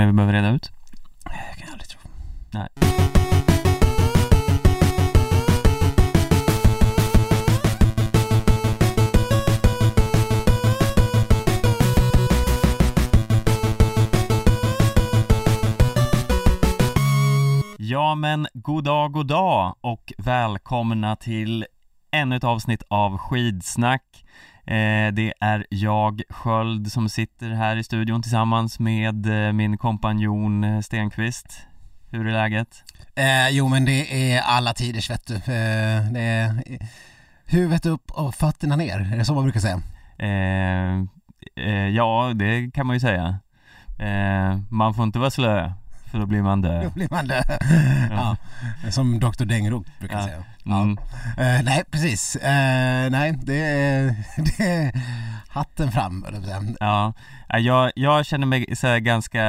mer vi behöver reda ut? Jag kan aldrig tro. Nej. Ja men god dag, god dag och välkomna till ännu ett avsnitt av Skidsnack det är jag, Sköld, som sitter här i studion tillsammans med eh, min kompanjon eh, Stenqvist Hur är läget? Eh, jo men det är alla tiders vet du. Eh, det är huvudet upp och fötterna ner, är det så man brukar säga? Eh, eh, ja, det kan man ju säga eh, Man får inte vara slö för då blir man Då död blir man det. ja. Som Dr. Dengroth brukar Ja. säga. Mm. Eh, nej precis, eh, nej det är, det är hatten fram. Ja, Ja, jag, jag känner mig så ganska,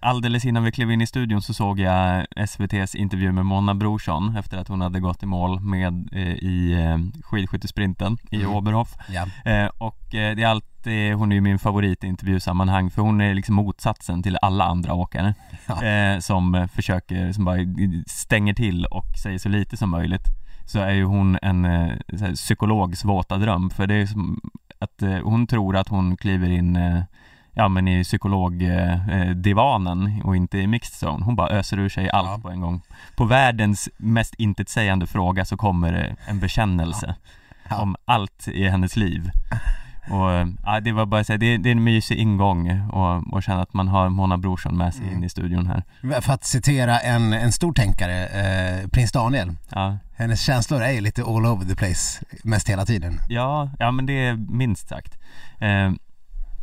alldeles innan vi klev in i studion så såg jag SVTs intervju med Mona Brorsson efter att hon hade gått i mål med eh, i skidskyttesprinten i Mm. Oberhof eh, och det är alltid, hon är ju min favorit i intervjusammanhang för hon är liksom motsatsen till alla andra åkare Ja. som försöker, som bara stänger till och säger så lite som möjligt så är ju hon en eh, här, psykologs våta dröm för det är som att eh, hon tror att hon kliver in eh, ja men i psykologdivanen divanen och inte i mixed zone. Hon bara öser ur sig allt Ja. på en gång. På världens mest intetsägande fråga så kommer det en bekännelse Ja. om allt i hennes liv. Och ja, det var bara så här, det, det är en mysig ingång och, och känna att man har Mona Brorsson med sig Mm. in i studion här. För att citera en, en stor tänkare, eh, prins Daniel. Ja, Hennes känslor är ju lite all over the place mest hela tiden. ja, ja men det är minst sagt. Eh,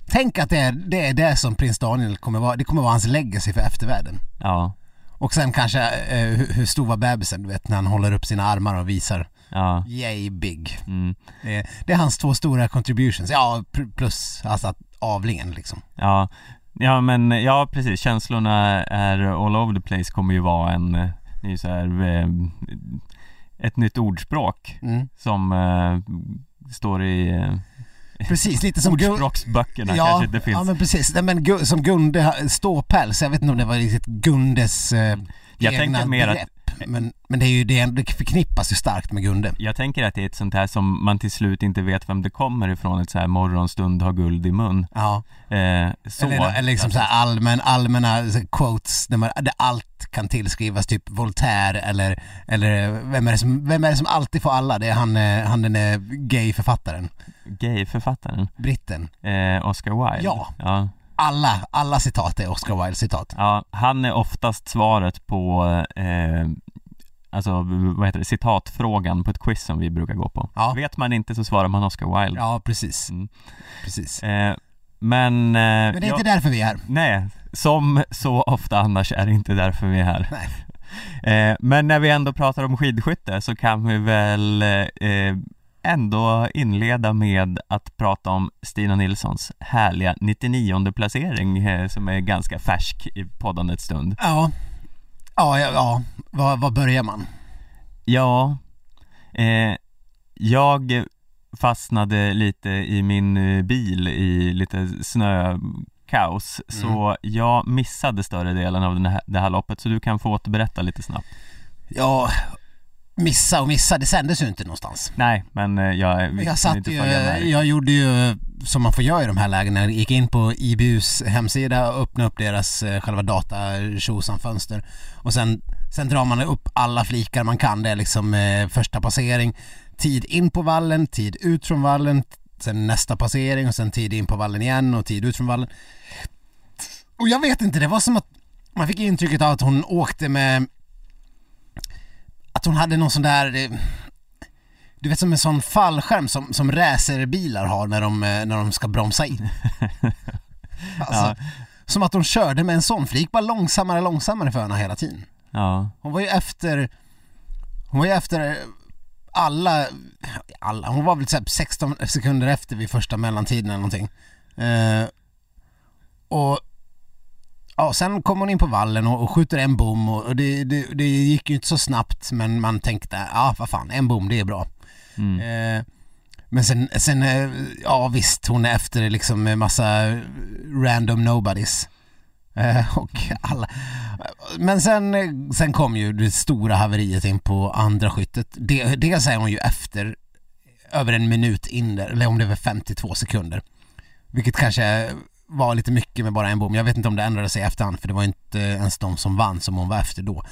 Tänk att det är, det är det som prins Daniel kommer vara, det kommer vara hans legacy för eftervärlden. ja, Och sen kanske eh, hur, hur stor var bebisen, du vet när han håller upp sina armar och visar ja, yay big. mm, Det är, det är hans två stora contributions, ja plus alltså att avlingen liksom. ja. Ja men ja precis, känslorna är all over the place kommer ju vara en, eh, det är så här, eh, ett nytt ordspråk Mm. som eh, står i eh, Precis, lite som ordspråksböckerna ja, kanske inte finns. ja men precis, Nej, men som Gunde, ståpäls, jag vet inte om det var riktigt Gundes eh, Jag egna tänker mer att-. Men, men det är ju det, det förknippas ju starkt med Gunde. Jag tänker att det är ett sånt här som man till slut inte vet vem det kommer ifrån, ett så här morgonstund har guld i mun. Ja. Eh, så. Eller, eller liksom så här allmän, allmänna quotes där, man, där allt kan tillskrivas, typ Voltaire eller, eller vem, är det som, vem är det som alltid får alla? Det är han, eh, han den är gay-författaren, Gay-författaren, britten. eh, Oscar Wilde. Ja. ja. Alla, alla citat är Oscar Wilde citat. Ja, han är oftast svaret på, eh, alltså vad heter det, citatfrågan på ett quiz som vi brukar gå på. Ja. Vet man inte så svarar man Oscar Wilde. Ja, precis. Mm. precis. Eh, men... Eh, Men det är ja, inte därför vi är här. Nej, som så ofta annars är det inte därför vi är här. Nej. Eh, men när vi ändå pratar om skidskytte så kan vi väl eh, ändå inleda med att prata om Stina Nilssons härliga 99 placering eh, som är ganska färsk i poddandets stund. Ja. Ja, ja, ja. Var, var börjar man? Ja, eh, jag fastnade lite i min eh, bil i lite snökaos så jag missade större delen av den här, det här loppet så du kan få återberätta lite snabbt. Ja, missa och missa, det sändes ju inte någonstans. Nej, men eh, jag vill jag satt ju, jag gjorde ju som man får göra i de här lägena, jag gick in på IBUs hemsida och öppnade upp deras eh, själva data fönster och sen, sen drar man upp alla flikar man kan, det är liksom eh, första passering, tid in på vallen, tid ut från vallen, sen nästa passering och sen tid in på vallen igen och tid ut från vallen. Och jag vet inte, det var som att man fick intrycket av att hon åkte med att hon hade någon sån där eh, du vet som en sån fallskärm som, som racerbilar har när de, eh, när de ska bromsa in. Alltså, Ja. Som att hon körde med en sån, för det gick bara långsammare och långsammare för henne hela tiden. Ja, Hon var ju efter, hon var ju efter alla, alla hon var väl typ 16 sekunder efter vid första mellantiden eller någonting. Eh, och ja, sen kom hon in på vallen och, och skjuter en bom och, och det, det, det gick ju inte så snabbt men man tänkte, ja vad fan, en bom det är bra. mm. Eh, men sen, sen, eh, ja visst hon är efter liksom en massa random nobodies. Eh, och alla. Men sen, sen kom ju det stora haveriet in på andra skyttet. Det, dels är hon ju efter över en minut in där, eller om det var 52 sekunder. Vilket kanske var lite mycket med bara en bom. Jag vet inte om det ändrade sig efterhand för det var inte ens de som vann som hon var efter då.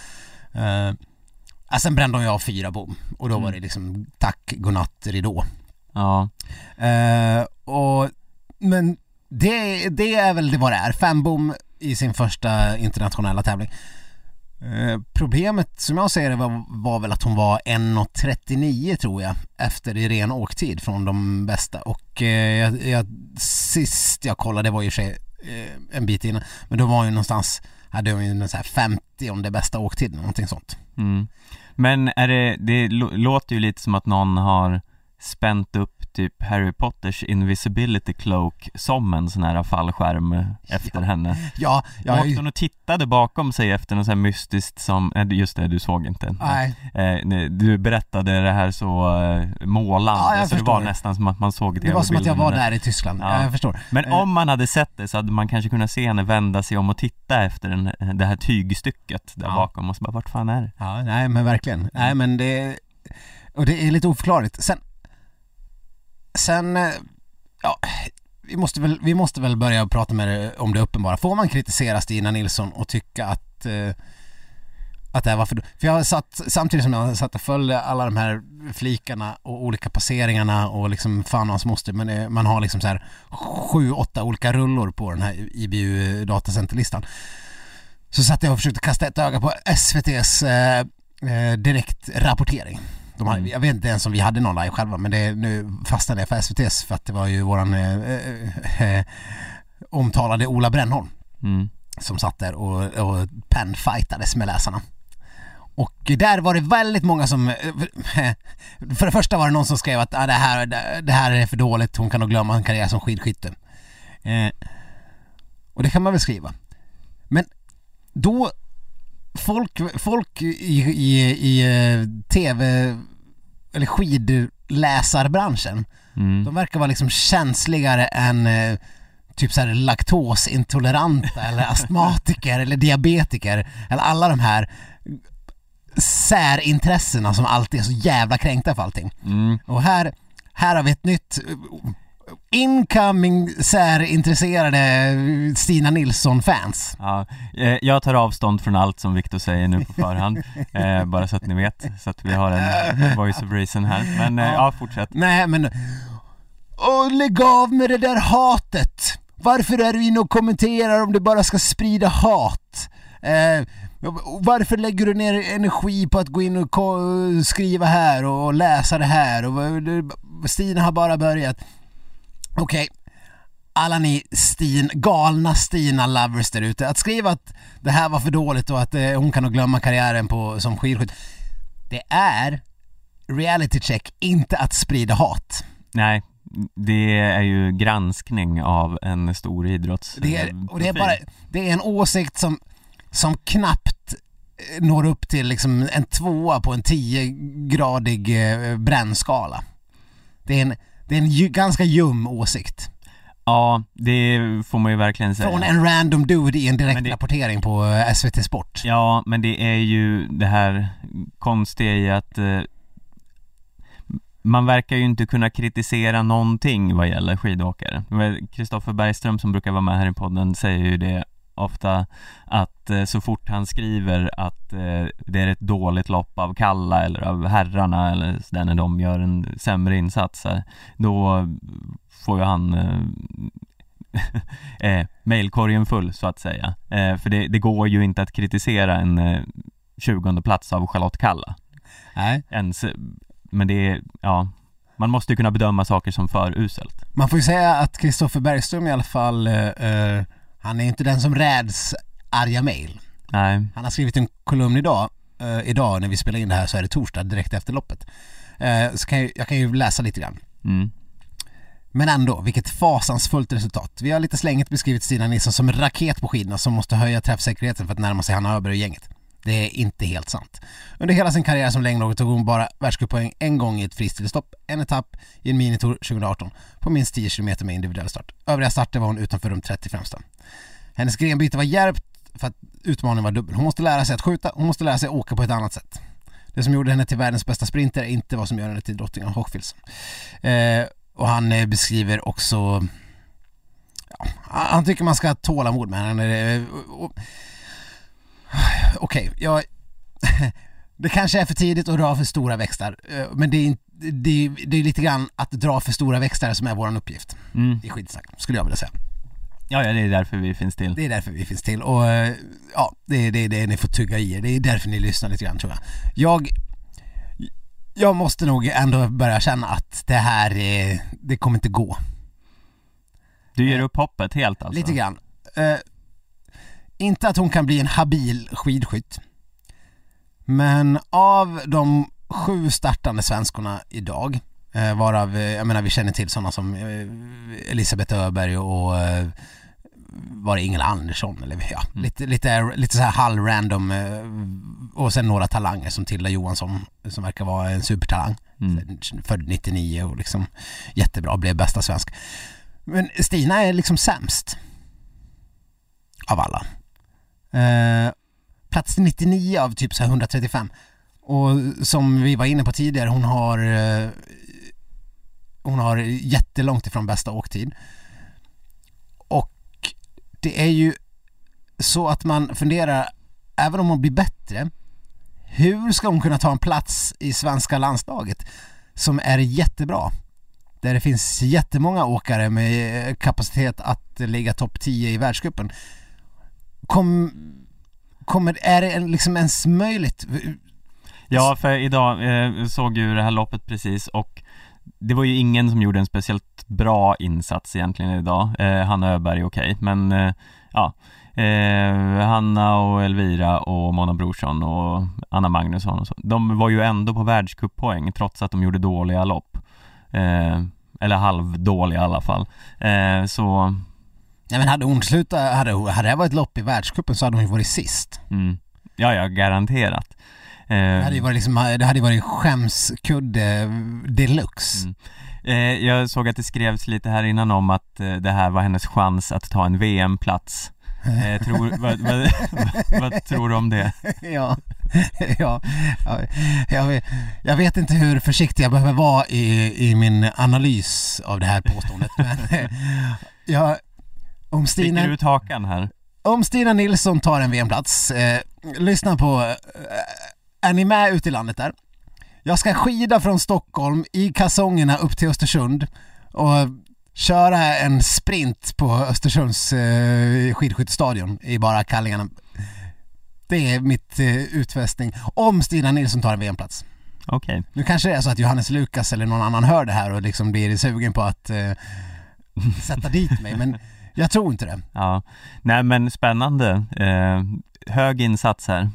Uh, sen brände hon ju av fyra bom och då var det liksom tack, godnatt, ridå. Ja. Uh, och, men det, det är väl det vad det är. Fem bom i sin första internationella tävling. Eh, problemet som jag ser det var, var väl att hon var 1.39 tror jag efter i ren åktid från de bästa och eh, jag, jag, sist jag kollade var ju sig eh, en bit innan men då var hon ju någonstans hade hon ju så här 50 om det bästa åktiden, någonting sånt. Mm. Men är det, det låter ju lite som att någon har spänt upp typ Harry Potters invisibility cloak som en sån här fallskärm efter ja. henne Ja, ja Åkte hon och tittade bakom sig efter något sånt här mystiskt som, just det, du såg inte Nej eh, Du berättade det här så eh, målande, ja, så det var nästan som att man såg det Det var som att jag var där i Tyskland, ja. ja jag förstår Men eh. om man hade sett det så hade man kanske kunnat se henne vända sig om och titta efter den, det här tygstycket där bakom och så bara, vart fan är det? Ja, nej men verkligen, nej men det och det är lite oförklarligt. Sen Sen, eh, ja, vi måste väl, vi måste väl börja prata med det, om det uppenbara. Får man kritisera Stina Nilsson och tycka att eh, att det här var för... För jag satt, samtidigt som jag satt och följde alla de här flikarna och olika passeringarna och liksom fan och hans moster, men det, man har liksom så här sju, åtta olika rullor på den här IBU datacenterlistan. Så satt jag och försökte kasta ett öga på SVTs eh, eh, direktrapportering. De hade, mm. jag vet inte ens om vi hade någon live själva men det, nu fastnade jag för SVTs för att det var ju våran eh, eh, eh, omtalade Ola Brännholm mm. som satt där och, och penfightades med läsarna. Och där var det väldigt många som, eh, för det första var det någon som skrev att ah, det, här, det här är för dåligt, hon kan nog glömma en karriär som skidskytte. Eh, och det kan man väl skriva. Men då folk, folk i, i, i eh, tv eller skidläsarbranschen mm. de verkar vara liksom känsligare än eh, typ såhär laktosintoleranta eller astmatiker eller diabetiker eller alla de här särintressena som alltid är så jävla kränkta för allting. Mm. Och här, här har vi ett nytt incoming särintresserade Stina Nilsson-fans. Ja, eh, jag tar avstånd från allt som Viktor säger nu på förhand, eh, bara så att ni vet, så att vi har en voice of reason här. Men eh, ja, fortsätt. Nej men, och lägg av med det där hatet! Varför är du inne och kommenterar om du bara ska sprida hat? Eh, varför lägger du ner energi på att gå in och skriva här och läsa det här? Och Stina har bara börjat. Okej, okay. alla ni Stin, galna Stina-lovers där ute, att skriva att det här var för dåligt och att eh, hon kan nog glömma karriären på, som skidskytt. Det är reality check, inte att sprida hat. Nej, det är ju granskning av en stor idrotts det är, och det är bara, det är en åsikt som, som knappt eh, når upp till liksom en tvåa på en 10-gradig eh, brännskala. Det är en det är en ju, ganska ljum åsikt. Ja, det får man ju verkligen säga. Från en random dude i en direktrapportering det... på eh, SVT Sport. Ja, men det är ju det här konstiga i att eh, man verkar ju inte kunna kritisera någonting vad gäller skidåkare. Kristoffer Bergström som brukar vara med här i podden säger ju det ofta att eh, så fort han skriver att eh, det är ett dåligt lopp av Kalla eller av herrarna eller sådär när de gör en sämre insats då får ju han eh, eh, mailkorgen full så att säga. Eh, för det, det, går ju inte att kritisera en eh, 20 plats av Charlotte Kalla. Nej. Ens, men det är, ja man måste ju kunna bedöma saker som för uselt. Man får ju säga att Kristoffer Bergström i alla fall eh, han är inte den som räds arga mail. Nej. Han har skrivit en kolumn idag, uh, idag när vi spelar in det här så är det torsdag direkt efter loppet. Uh, så kan jag, jag, kan ju läsa lite grann. Mm. Men ändå, vilket fasansfullt resultat. Vi har lite slänget beskrivit Stina Nilsson som en raket på skidorna som måste höja träffsäkerheten för att närma sig Hanna Öberg och gänget. Det är inte helt sant. Under hela sin karriär som längdåkare tog hon bara världscuppoäng en gång i ett fristilstopp, en etapp i en minitour 2018 på minst 10 km med individuell start. Övriga starter var hon utanför de 30 främsta. Hennes grenbyte var djärvt för att utmaningen var dubbel. Hon måste lära sig att skjuta, hon måste lära sig att åka på ett annat sätt. Det som gjorde henne till världens bästa sprinter är inte vad som gör henne till drottning av Hochfilzen. Eh, och han eh, beskriver också ja, han tycker man ska ha tålamod med henne. Okej, okay, jag... Det kanske är för tidigt att dra för stora växlar, eh, men det är, det, är, det är lite grann att dra för stora växlar som är vår uppgift mm. i skitsnack, skulle jag vilja säga. Ja, ja, det är därför vi finns till. Det är därför vi finns till och eh, ja, det är det, det ni får tugga i er. Det är därför ni lyssnar lite grann tror jag. Jag, jag måste nog ändå börja känna att det här, är, det kommer inte gå. Du ger upp hoppet helt alltså? Lite grann. Inte att hon kan bli en habil skidskytt. Men av de sju startande svenskorna idag, uh, varav, uh, jag menar vi känner till sådana som Elisabeth Öberg och var det Ingela Andersson eller ja, mm. lite, lite, lite så här halvrandom och sen några talanger som Tilda Johansson som verkar vara en supertalang. Mm. Född 99 och liksom jättebra, blev bästa svensk. Men Stina är liksom sämst. Av alla. Eh, plats 99 av typ så 135. Och som vi var inne på tidigare, hon har eh, hon har jättelångt ifrån bästa åktid. Och det är ju så att man funderar, även om hon blir bättre, hur ska hon kunna ta en plats i svenska landslaget som är jättebra? där det finns jättemånga åkare med kapacitet att ligga topp 10 i världscupen. Kom, kommer, är det liksom ens möjligt? Ja, för idag eh, såg ju det här loppet precis och det var ju ingen som gjorde en speciellt bra insats egentligen idag. Eh, Hanna Öberg okej, okay. men eh, ja eh, Hanna och Elvira och Mona Brorsson och Anna Magnusson och så. De var ju ändå på världscuppoäng trots att de gjorde dåliga lopp. Eh, eller halvdåliga i alla fall. Eh, så... Ja men hade hon slutat, hade, hade det varit lopp i världscupen så hade hon ju varit sist. Mm. Ja, ja, garanterat. Eh, det hade ju varit liksom, det hade varit skämskudde deluxe. Mm. Eh, jag såg att det skrevs lite här innan om att eh, det här var hennes chans att ta en VM-plats. Eh, tror, vad, vad, vad, vad, tror du om det? ja, ja, jag, vet, jag vet inte hur försiktig jag behöver vara i, i min analys av det här påståendet. Men jag, om Stina... Sticker ut hakan här? Om Stina Nilsson tar en VM-plats, eh, lyssna på, eh, är ni med ute i landet där? Jag ska skida från Stockholm i kalsongerna upp till Östersund och köra en sprint på Östersunds eh, skidskyttestadion i bara kallingarna. Det är mitt eh, utfästning om Stina Nilsson tar en VM-plats. Okej. Okay. Nu kanske det är så att Johannes Lukas eller någon annan hör det här och liksom blir sugen på att eh, sätta dit mig men jag tror inte det. Ja, nej men spännande. Eh, hög insats här.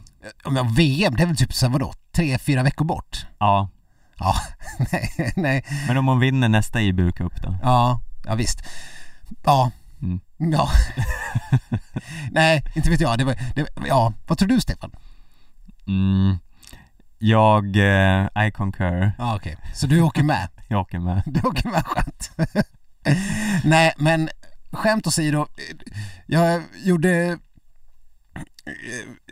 Om jag VM, det är väl typ så vadå, tre, fyra veckor bort? Ja. Ja, nej, nej. Men om hon vinner nästa IBU Cup då? Ja, ja visst. Ja. Mm. Ja. Nej, inte vet jag. Det var, det, ja, vad tror du Stefan? Mm. Jag, eh, I concur. Ja, okej. Okay. Så du åker med? jag åker med. Du åker med, skönt. Nej, men skämt åsido. Jag gjorde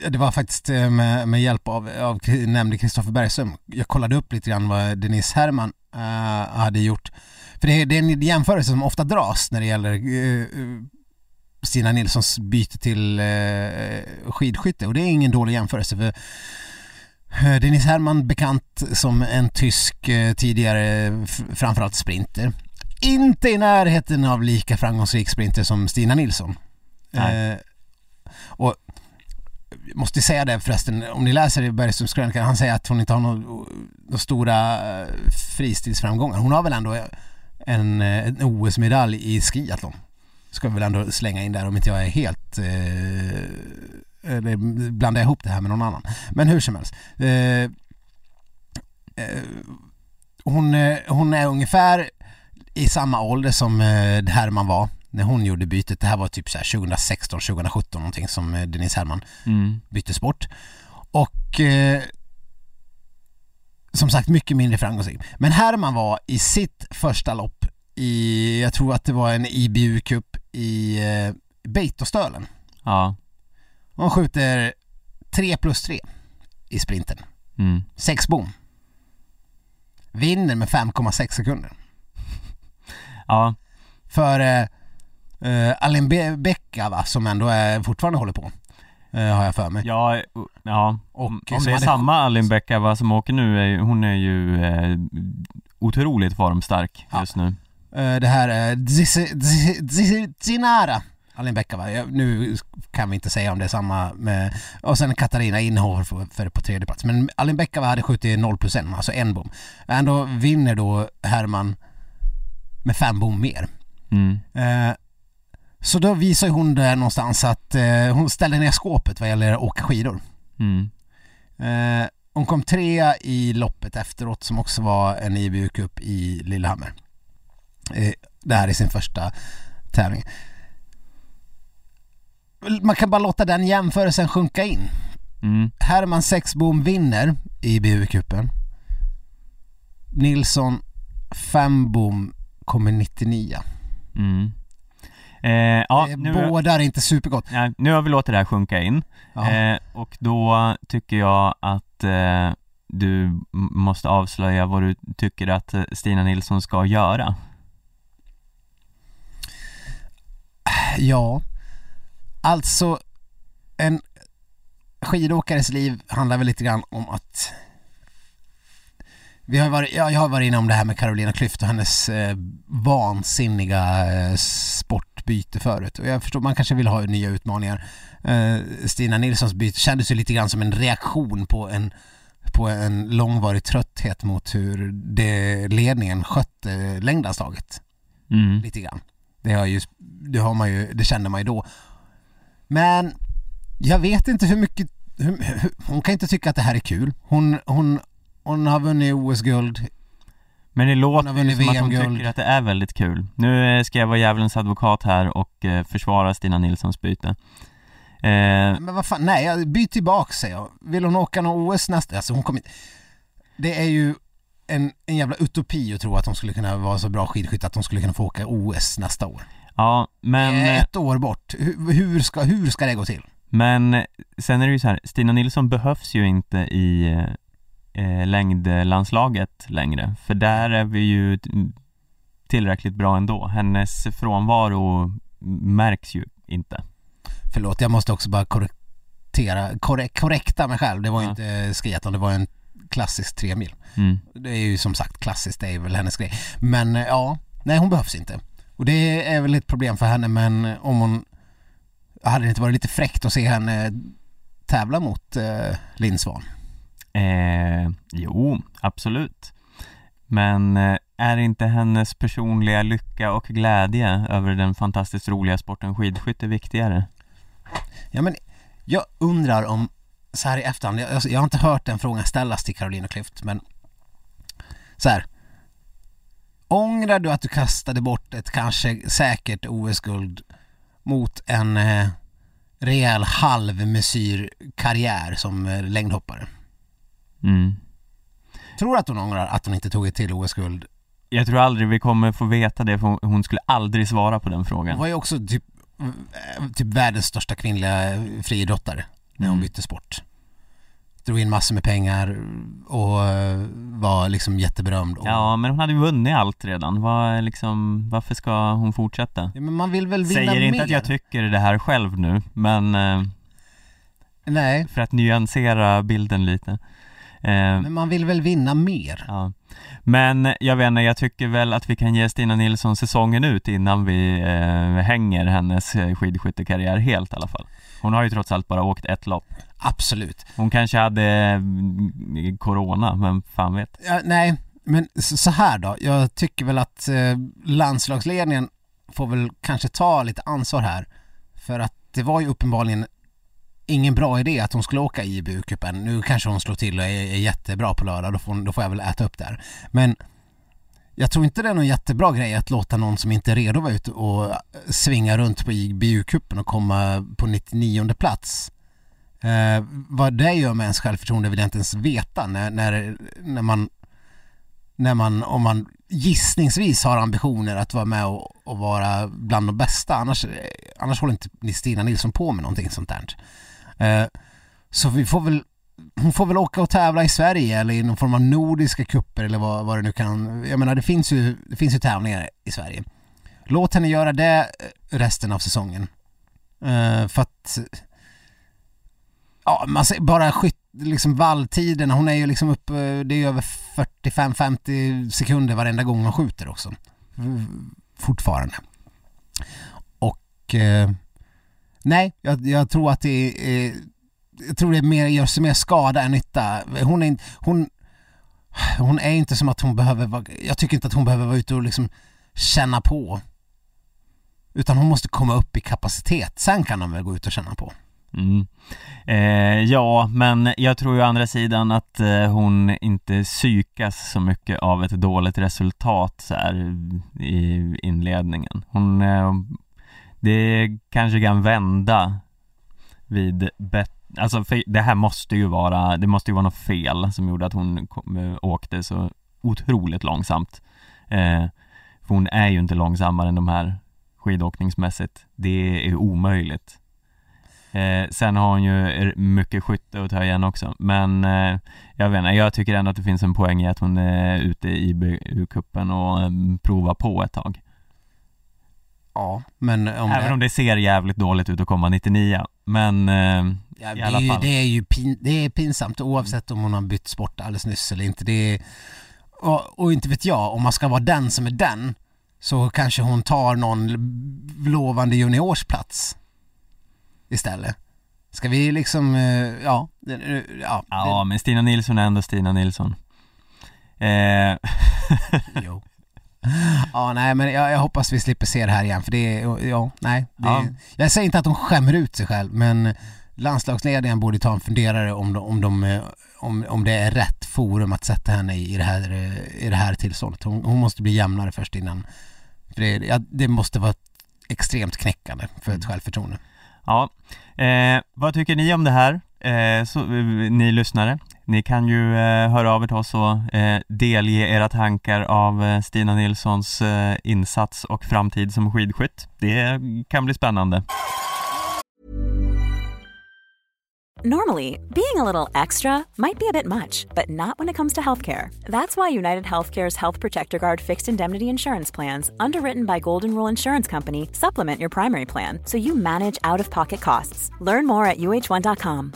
eh, det var faktiskt eh, med, med hjälp av, av nämnde Kristoffer Bergström. Jag kollade upp lite grann vad Denise Herman uh, hade gjort för det är, det är en jämförelse som ofta dras när det gäller uh, Stina Nilssons byte till uh, skidskytte och det är ingen dålig jämförelse för Dennis Herrmann bekant som en tysk tidigare framförallt sprinter. Inte i närheten av lika framgångsrik sprinter som Stina Nilsson. Eh, och måste säga det förresten, om ni läser i Bergströms krönika, han säger att hon inte har några stora eh, fristilsframgångar. Hon har väl ändå en, eh, en OS-medalj i skiathlon. Ska vi väl ändå slänga in där om inte jag är helt eh, eller blandar ihop det här med någon annan. Men hur som helst. Eh, eh, hon, eh, hon är ungefär i samma ålder som eh, Herman var när hon gjorde bytet. Det här var typ så 2016, 2017 någonting som Denise Herman mm. bytte sport. Och eh, som sagt mycket mindre framgångsrik. Men Herman var i sitt första lopp i, jag tror att det var en IBU-cup i, eh, Beitostölen. Ja. Hon skjuter 3 plus 3 i sprinten. Mm. Sex bom. Vinner med 5,6 sekunder. Ja. För eh, eh, Alin Be- Becka va, som ändå är, fortfarande håller på. Eh, har jag för mig. Ja, ja. Och om som om det är hade- samma Alin Becka som åker nu, är, hon är ju eh, otroligt formstark Ja. just nu. Eh, det här är Dzi- Zinara Alin Becka va? Nu kan vi inte säga om det är samma med... Och sen Katarina Inhofer för, för på tredje plats. Men Alin Becka va, hade skjutit 0 plus 1, alltså en bom. Ändå vinner då Herman med fem bom mer. Mm. Eh, så då visar hon där någonstans att eh, hon ställde ner skåpet vad gäller att åka skidor. Mm. Eh, hon kom trea i loppet efteråt som också var en IBU Cup i Lillehammer. Eh, det här är sin första tävling. Man kan bara låta den jämförelsen sjunka in. Mm. Herman Sexbom vinner i IBU-cupen. Nilsson Fembom kommer 99. Mm. Eh, ja, Eh, nu, Båda är inte supergott. ja, nu har vi låtit det här sjunka in. Eh, och då tycker jag att eh, du måste avslöja vad du tycker att eh, Stina Nilsson ska göra. Ja, alltså en skidåkares liv handlar väl lite grann om att vi har varit, ja, jag har varit inne om det här med Carolina Klüft och hennes eh, vansinniga eh, sportbyte förut och jag förstår, man kanske vill ha nya utmaningar. Eh, Stina Nilssons byte kändes ju lite grann som en reaktion på en på en långvarig trötthet mot hur det, ledningen skötte längdlandslaget Mm. lite grann. Det har, ju, det har man ju, det kände man ju då. Men jag vet inte hur mycket, hon kan inte tycka att det här är kul. Hon, hon, hon har vunnit OS-guld. Men det låter ju som att hon tycker att det är väldigt kul. Nu eh, ska jag vara djävulens advokat här och eh, försvara Stina Nilssons byte. Eh, Men vad fan, nej, byt tillbaka säger jag. Vill hon åka någon OS nästa, alltså hon kommer inte... Det är ju en, en jävla utopi att tro att hon skulle kunna vara så bra skidskytt att hon skulle kunna få åka OS nästa år. ja, men... eh, ett år bort. Hur, hur, ska, hur ska det gå till? Men sen är det ju så här, Stina Nilsson behövs ju inte i eh, längdlandslaget längre, för där är vi ju tillräckligt bra ändå. Hennes frånvaro märks ju inte. Förlåt, jag måste också bara korrektera, korrek, korrekta mig själv. Det var ju Ja. inte skiathlon, det var en klassisk tremil. Mm. Det är ju som sagt klassiskt, det är väl hennes grej. Men eh, ja, nej hon behövs inte. Och det är väl ett problem för henne men om hon... Hade det inte varit lite fräckt att se henne tävla mot eh, Linn Svan? Eh, jo, absolut. Men eh, är inte hennes personliga lycka och glädje över den fantastiskt roliga sporten skidskytte viktigare? Ja men jag undrar om, så här i efterhand, jag, alltså, jag har inte hört den frågan ställas till Carolina Klüft men så här. Ångrar du att du kastade bort ett kanske säkert OS-guld mot en eh, rejäl halvmesyrkarriär som eh, längdhoppare? Mm. Tror du att hon ångrar att hon inte tog ett till OS-guld? Jag tror aldrig vi kommer få veta det för hon- hon skulle aldrig svara på den Hon frågan. var ju också typ, typ världens största kvinnliga friidrottare när hon Mm. bytte sport. Drog in massor med pengar och eh, var liksom jätteberömd. Och, Ja, men hon hade ju vunnit allt redan. Vad, liksom, varför ska hon fortsätta? Ja, men man vill väl vinna Säger inte mer? att jag tycker det här själv nu, men eh, Nej, för att nyansera bilden lite. Eh, men man vill väl vinna mer? ja. Men jag vet inte, jag tycker väl att vi kan ge Stina Nilsson säsongen ut innan vi eh, hänger hennes eh, skidskyttekarriär helt i alla fall. Hon har ju trots allt bara åkt ett lopp. Absolut. Hon kanske hade mm, corona, men fan vet. Ja, nej, men så så här då. Jag tycker väl att eh, landslagsledningen får väl kanske ta lite ansvar här. För att det var ju uppenbarligen ingen bra idé att hon skulle åka IBU-cupen. Nu kanske hon slår till och är, är jättebra på lördag, då får, då får jag väl äta upp det här. Men jag tror inte det är någon jättebra grej att låta någon som inte är redo vara ute och svinga runt på IBU-cupen och komma på 99 plats. Eh, vad det gör med ens självförtroende vill jag inte ens veta när, när, när man när man, om man gissningsvis har ambitioner att vara med och, och vara bland de bästa. Annars, annars håller inte Stina Nilsson på med någonting sånt där. Eh, så vi får väl hon får väl åka och tävla i Sverige eller i någon form av nordiska kupper eller vad, vad det nu kan. Jag menar det finns ju, det finns ju tävlingar i Sverige. Låt henne göra det eh, resten av säsongen. Uh, för att Ja, man ser bara skytt, liksom valltiderna, hon är ju liksom uppe, det är över 45-50 sekunder varenda gång hon skjuter också. Fortfarande. Och eh, nej, jag, jag, tror att det är eh, jag tror det mer, gör sig mer skada än nytta. Hon är, hon, hon är inte som att hon behöver vara, jag tycker inte att hon behöver vara ute och liksom känna på. Utan hon måste komma upp i kapacitet, sen kan hon väl gå ut och känna på. Mm. Eh, ja, men jag tror ju å andra sidan att eh, hon inte psykas så mycket av ett dåligt resultat så här, i inledningen. Hon, eh, det kanske kan vända vid bättre Alltså det här måste ju vara, det måste ju vara något fel som gjorde att hon kom, eh, åkte så otroligt långsamt. Eh, för hon är ju inte långsammare än de här skidåkningsmässigt. Det är omöjligt. Eh, sen har hon ju mycket skytte att ta igen också, men eh, jag vet inte, jag tycker ändå att det finns en poäng i att hon är ute i BU-cupen och eh, provar på ett tag. Ja, men om Även det... om det ser jävligt dåligt ut att komma 99, men eh, Ja, det, är ju, det är ju pin, det är pinsamt oavsett om hon har bytt sport alldeles nyss eller inte. Det är, och, och, inte vet jag, om man ska vara den som är den så kanske hon tar någon lovande juniorsplats istället. Ska vi liksom, eh, ja, ja. Ja, men Stina Nilsson är ändå Stina Nilsson. Eh. jo. Ja, nej men jag, jag, hoppas vi slipper se det här igen för det är, ja, nej. Det, ja. Jag säger inte att hon skämmer ut sig själv men landslagsledningen borde ta en funderare om, de, om, de, om, om det är rätt forum att sätta henne i det här, i det här tillståndet. Hon, hon måste bli jämnare först innan. För det, ja, det måste vara extremt knäckande för ett mm. självförtroende. Ja, eh, vad tycker ni om det här? Eh, så, ni lyssnare. Ni kan ju eh, höra av er till oss och eh, delge era tankar av eh, Stina Nilssons eh, insats och framtid som skidskytt. Det kan bli spännande. Normally, being a little extra might be a bit much, but not when it comes to healthcare. That's why United Healthcare's Health Protector Guard fixed indemnity insurance plans, underwritten by Golden Rule Insurance Company, supplement your primary plan so you manage out of pocket costs. Learn more at uh1.com.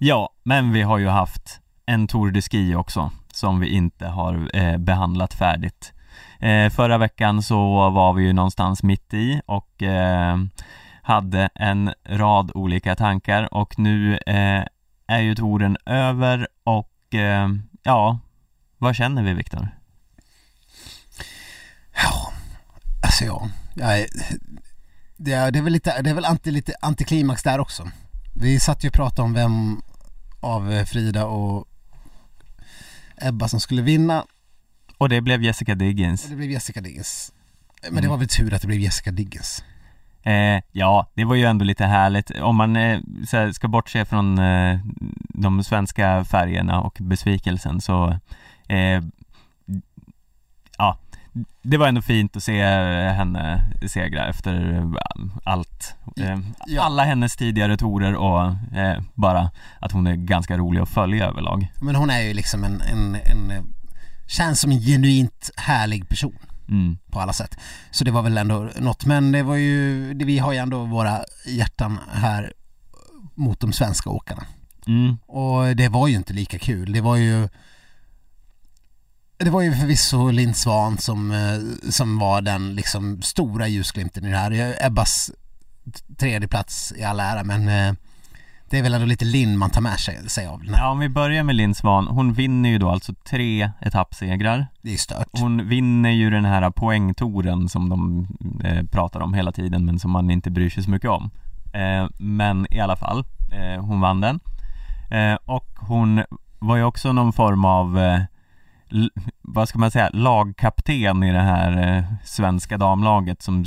Ja, men vi har ju haft en Tour de Ski också som vi inte har eh, behandlat färdigt. Eh, förra veckan så var vi ju någonstans mitt i och eh, hade en rad olika tankar och nu eh, är ju touren över och eh, ja, vad känner vi Viktor? Ja, alltså ja, jag är, det, är, det är väl lite, det är väl anti, lite antiklimax där också. Vi satt ju och pratade om vem av Frida och Ebba som skulle vinna. Och det blev Jessica Diggins. Det blev Jessica Diggins. Men mm. det var väl tur att det blev Jessica Diggins. Eh, ja, det var ju ändå lite härligt. Om man eh, här, ska bortse från eh, de svenska färgerna och besvikelsen så eh, det var ändå fint att se henne segra efter eh, allt. Eh, ja. Alla hennes tidigare torer och bara att hon är ganska rolig att följa överlag. Men hon är ju liksom en, en, en känns som en genuint härlig person. Mm. På alla sätt. Så det var väl ändå något. Men det var ju, vi har ju ändå våra hjärtan här mot de svenska åkarna. Mm. Och det var ju inte lika kul. Det var ju det var ju förvisso Linn Svan som, eh, som var den liksom stora ljusglimten i det här. Ebbas tredje plats i all ära men eh, det är väl ändå lite Linn man tar med sig, sig av den här. Ja, om vi börjar med Linn Svan. Hon vinner ju då alltså tre etappsegrar. Det är stört. Hon vinner ju den här poängtoren som de eh, pratar om hela tiden men som man inte bryr sig så mycket om. Eh, men i alla fall, eh, hon vann den. Och hon var ju också någon form av vad ska man säga, lagkapten i det här eh, svenska damlaget som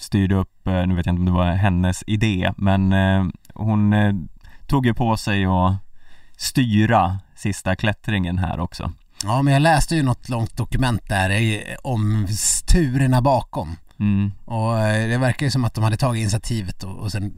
styrde upp, eh, nu vet jag inte om det var hennes idé, men eh, hon tog ju på sig att styra sista klättringen här också. Ja men jag läste ju något långt dokument där om turerna bakom Mm. och det verkar ju som att de hade tagit initiativet och, och sen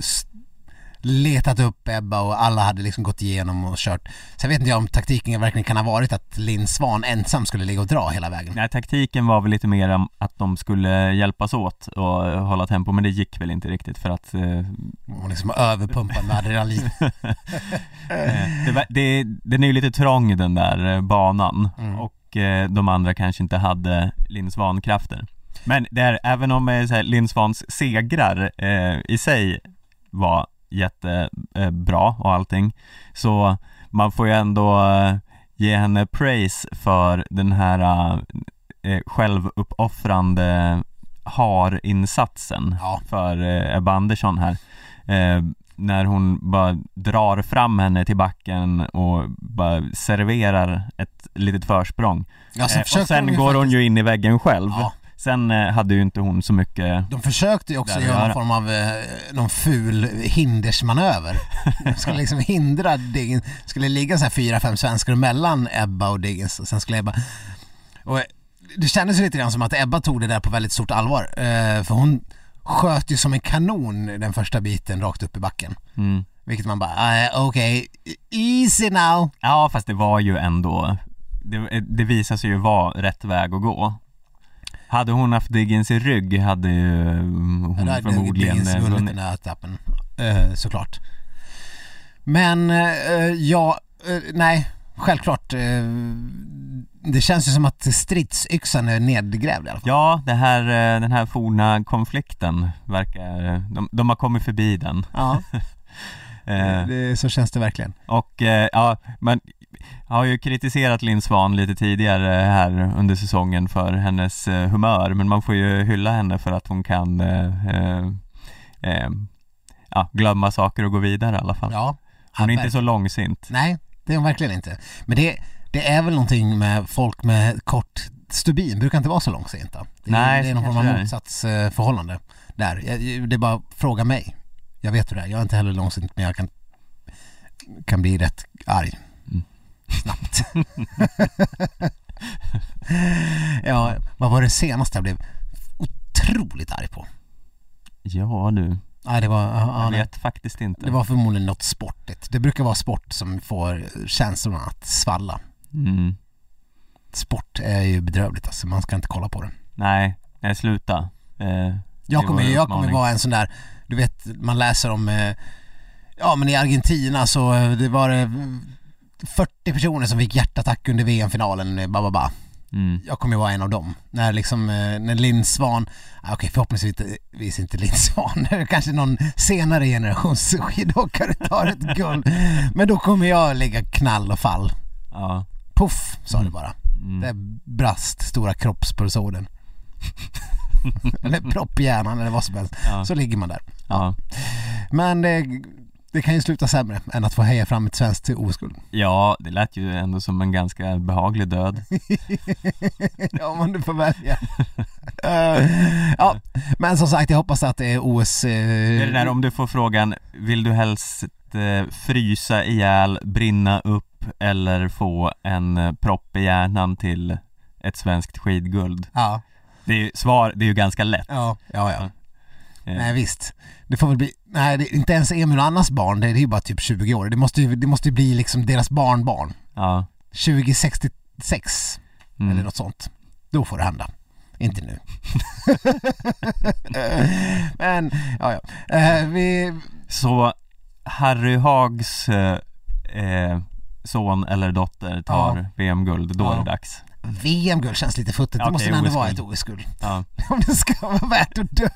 letat upp Ebba och alla hade liksom gått igenom och kört. Sen vet inte jag om taktiken verkligen kan ha varit att Linn Svan ensam skulle ligga och dra hela vägen. Nej, taktiken var väl lite mer att de skulle hjälpas åt och hålla tempo, men det gick väl inte riktigt för att eh, Hon liksom överpumpad med adrenalin. Eh, det, det, den är ju lite trång den där eh, banan Mm. och eh, de andra kanske inte hade Linn Svan-krafter. Men det är, även om eh, Linn Svans segrar eh, i sig var jättebra eh, bra och allting så man får ju ändå eh, ge henne praise för den här eh, självuppoffrande har-insatsen Ja. för eh, Ebba Andersson här. Eh, när hon bara drar fram henne till backen och bara serverar ett litet försprång. Ja, Eh, och sen går hon faktiskt- ju in i väggen själv. Ja. Sen eh, hade ju inte hon så mycket De försökte ju också göra någon form av, eh, någon ful hindersmanöver. De skulle liksom hindra Diggins, skulle ligga så här fyra, fem svenskar mellan Ebba och Diggins och sen skulle Ebba... Och eh, det kändes ju lite grann som att Ebba tog det där på väldigt stort allvar. För hon sköt ju som en kanon den första biten rakt upp i backen. mm. Vilket man bara, eh, okej, easy now. Ja fast det var ju ändå Det, det visade sig ju vara rätt väg att gå Hade hon haft Diggins i rygg hade mm, hon hade förmodligen Diggins eh, vunnit vunnit den där etappen, eh, såklart. Men eh, ja, eh, nej, självklart. Eh, det känns ju som att stridsyxan är nedgrävd i alla fall. Ja, det här, eh, den här forna konflikten verkar, de, de har kommit förbi den Ja, eh, det, så känns det verkligen. Och ja, men jag har ju kritiserat Linn Svan lite tidigare här under säsongen för hennes eh, humör men man får ju hylla henne för att hon kan eh, eh, eh, ja, glömma saker och gå vidare i alla fall. Ja, Hon är inte så långsint. Nej, det är hon verkligen inte. Men det, det är väl någonting med folk med kort stubin, brukar inte vara så långsinta. Det, är- Nej, det är någon form av motsatsförhållande där. Det är bara fråga mig. Jag vet hur det är, jag är inte heller långsint men jag kan, kan bli rätt arg. Snabbt. ja, vad var det senaste jag blev otroligt arg på? Ja du, Nej, det var, ja, ja, jag nej. vet faktiskt inte. det var förmodligen något sportigt. Det brukar vara sport som får känslorna att svalla. Mm. Sport är ju bedrövligt alltså, man ska inte kolla på det. Nej, nej sluta. Eh, Jag kommer, jag kommer vara en sån där, du vet man läser om, eh, ja men i Argentina så eh, det var det 40 personer som fick hjärtattack under VM-finalen, eh, ba, ba, ba. mm. Jag kommer ju vara en av dem. När liksom, eh, när Linn Svan, ah, okej förhoppningsvis inte, Linn Svan, kanske någon senare generations skidåkare tar ett guld. Men då kommer jag ligga knall och fall. Ja. Puff, sa det Mm. bara. Mm. Det brast stora kroppspulsådern. eller propp i hjärnan eller vad som helst. Ja. Så ligger man där. Ja. Men det, det kan ju sluta sämre än att få heja fram ett svenskt OS-guld. ja, det lät ju ändå som en ganska behaglig död. ja, om du får välja. Eh, ja, men som sagt jag hoppas att det är OS... eh, Det är det där om du får frågan, vill du helst eh, frysa ihjäl, brinna upp eller få en eh, propp i hjärnan till ett svenskt skidguld? Ja, Det är ju, svar, det är ju ganska lätt. ja, ja, ja. Nej visst. Det får väl bli, nej är inte ens Emil och Annas barn, det är ju bara typ 20 år. Det måste ju, det måste ju bli liksom deras barnbarn. Ja. 2066 Mm. eller något sånt. Då får det hända. Inte nu. Men, ja ja. Eh, vi, Så Harry Hags eh, eh, son eller dotter tar Ja. VM-guld, då är Ja. det dags. VM-guld känns lite futtigt. Det Okej, måste ändå vara ett OS-guld. Ja. Om det ska vara värt att dö.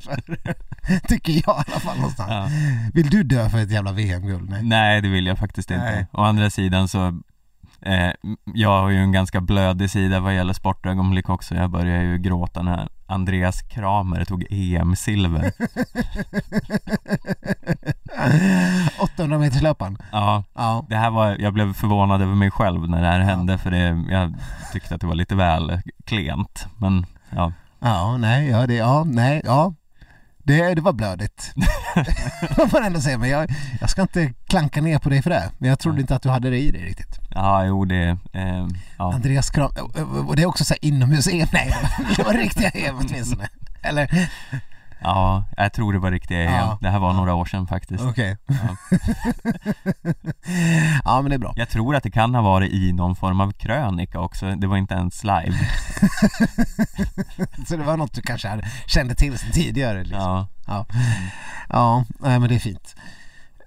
för- Tycker jag i alla fall någonstans. Ja. Vill du dö för ett jävla VM-guld? Nej. Nej, det vill jag faktiskt inte. Nej. Å andra sidan så eh, jag har ju en ganska blödig sida vad gäller sportögonblick också. Jag börjar ju gråta när Andreas Kramer tog EM-silver. 800 meters löpan. Ja, Ja. det här var, jag blev förvånad över mig själv när det här hände för det, jag tyckte att det var lite väl klent. Men ja, Ja, nej, ja, det, ja, nej, ja. Det, det var blödigt. Vad man ändå säga, men jag, jag ska inte klanka ner på dig för det. Men jag trodde inte att du hade det i dig riktigt. Ja, jo det, eh, ja. Andreas Kram, och det är också så här inomhus-EM, nej det var riktiga EM åtminstone. Eller? Ja, jag tror det var riktiga. Ja. Det här var några år sedan faktiskt. Okej. Ja. ja men det är bra. Jag tror att det kan ha varit i någon form av krönika också, det var inte ens live. Så det var något du kanske kände till sedan tidigare liksom. Ja, Ja, ja men det är fint.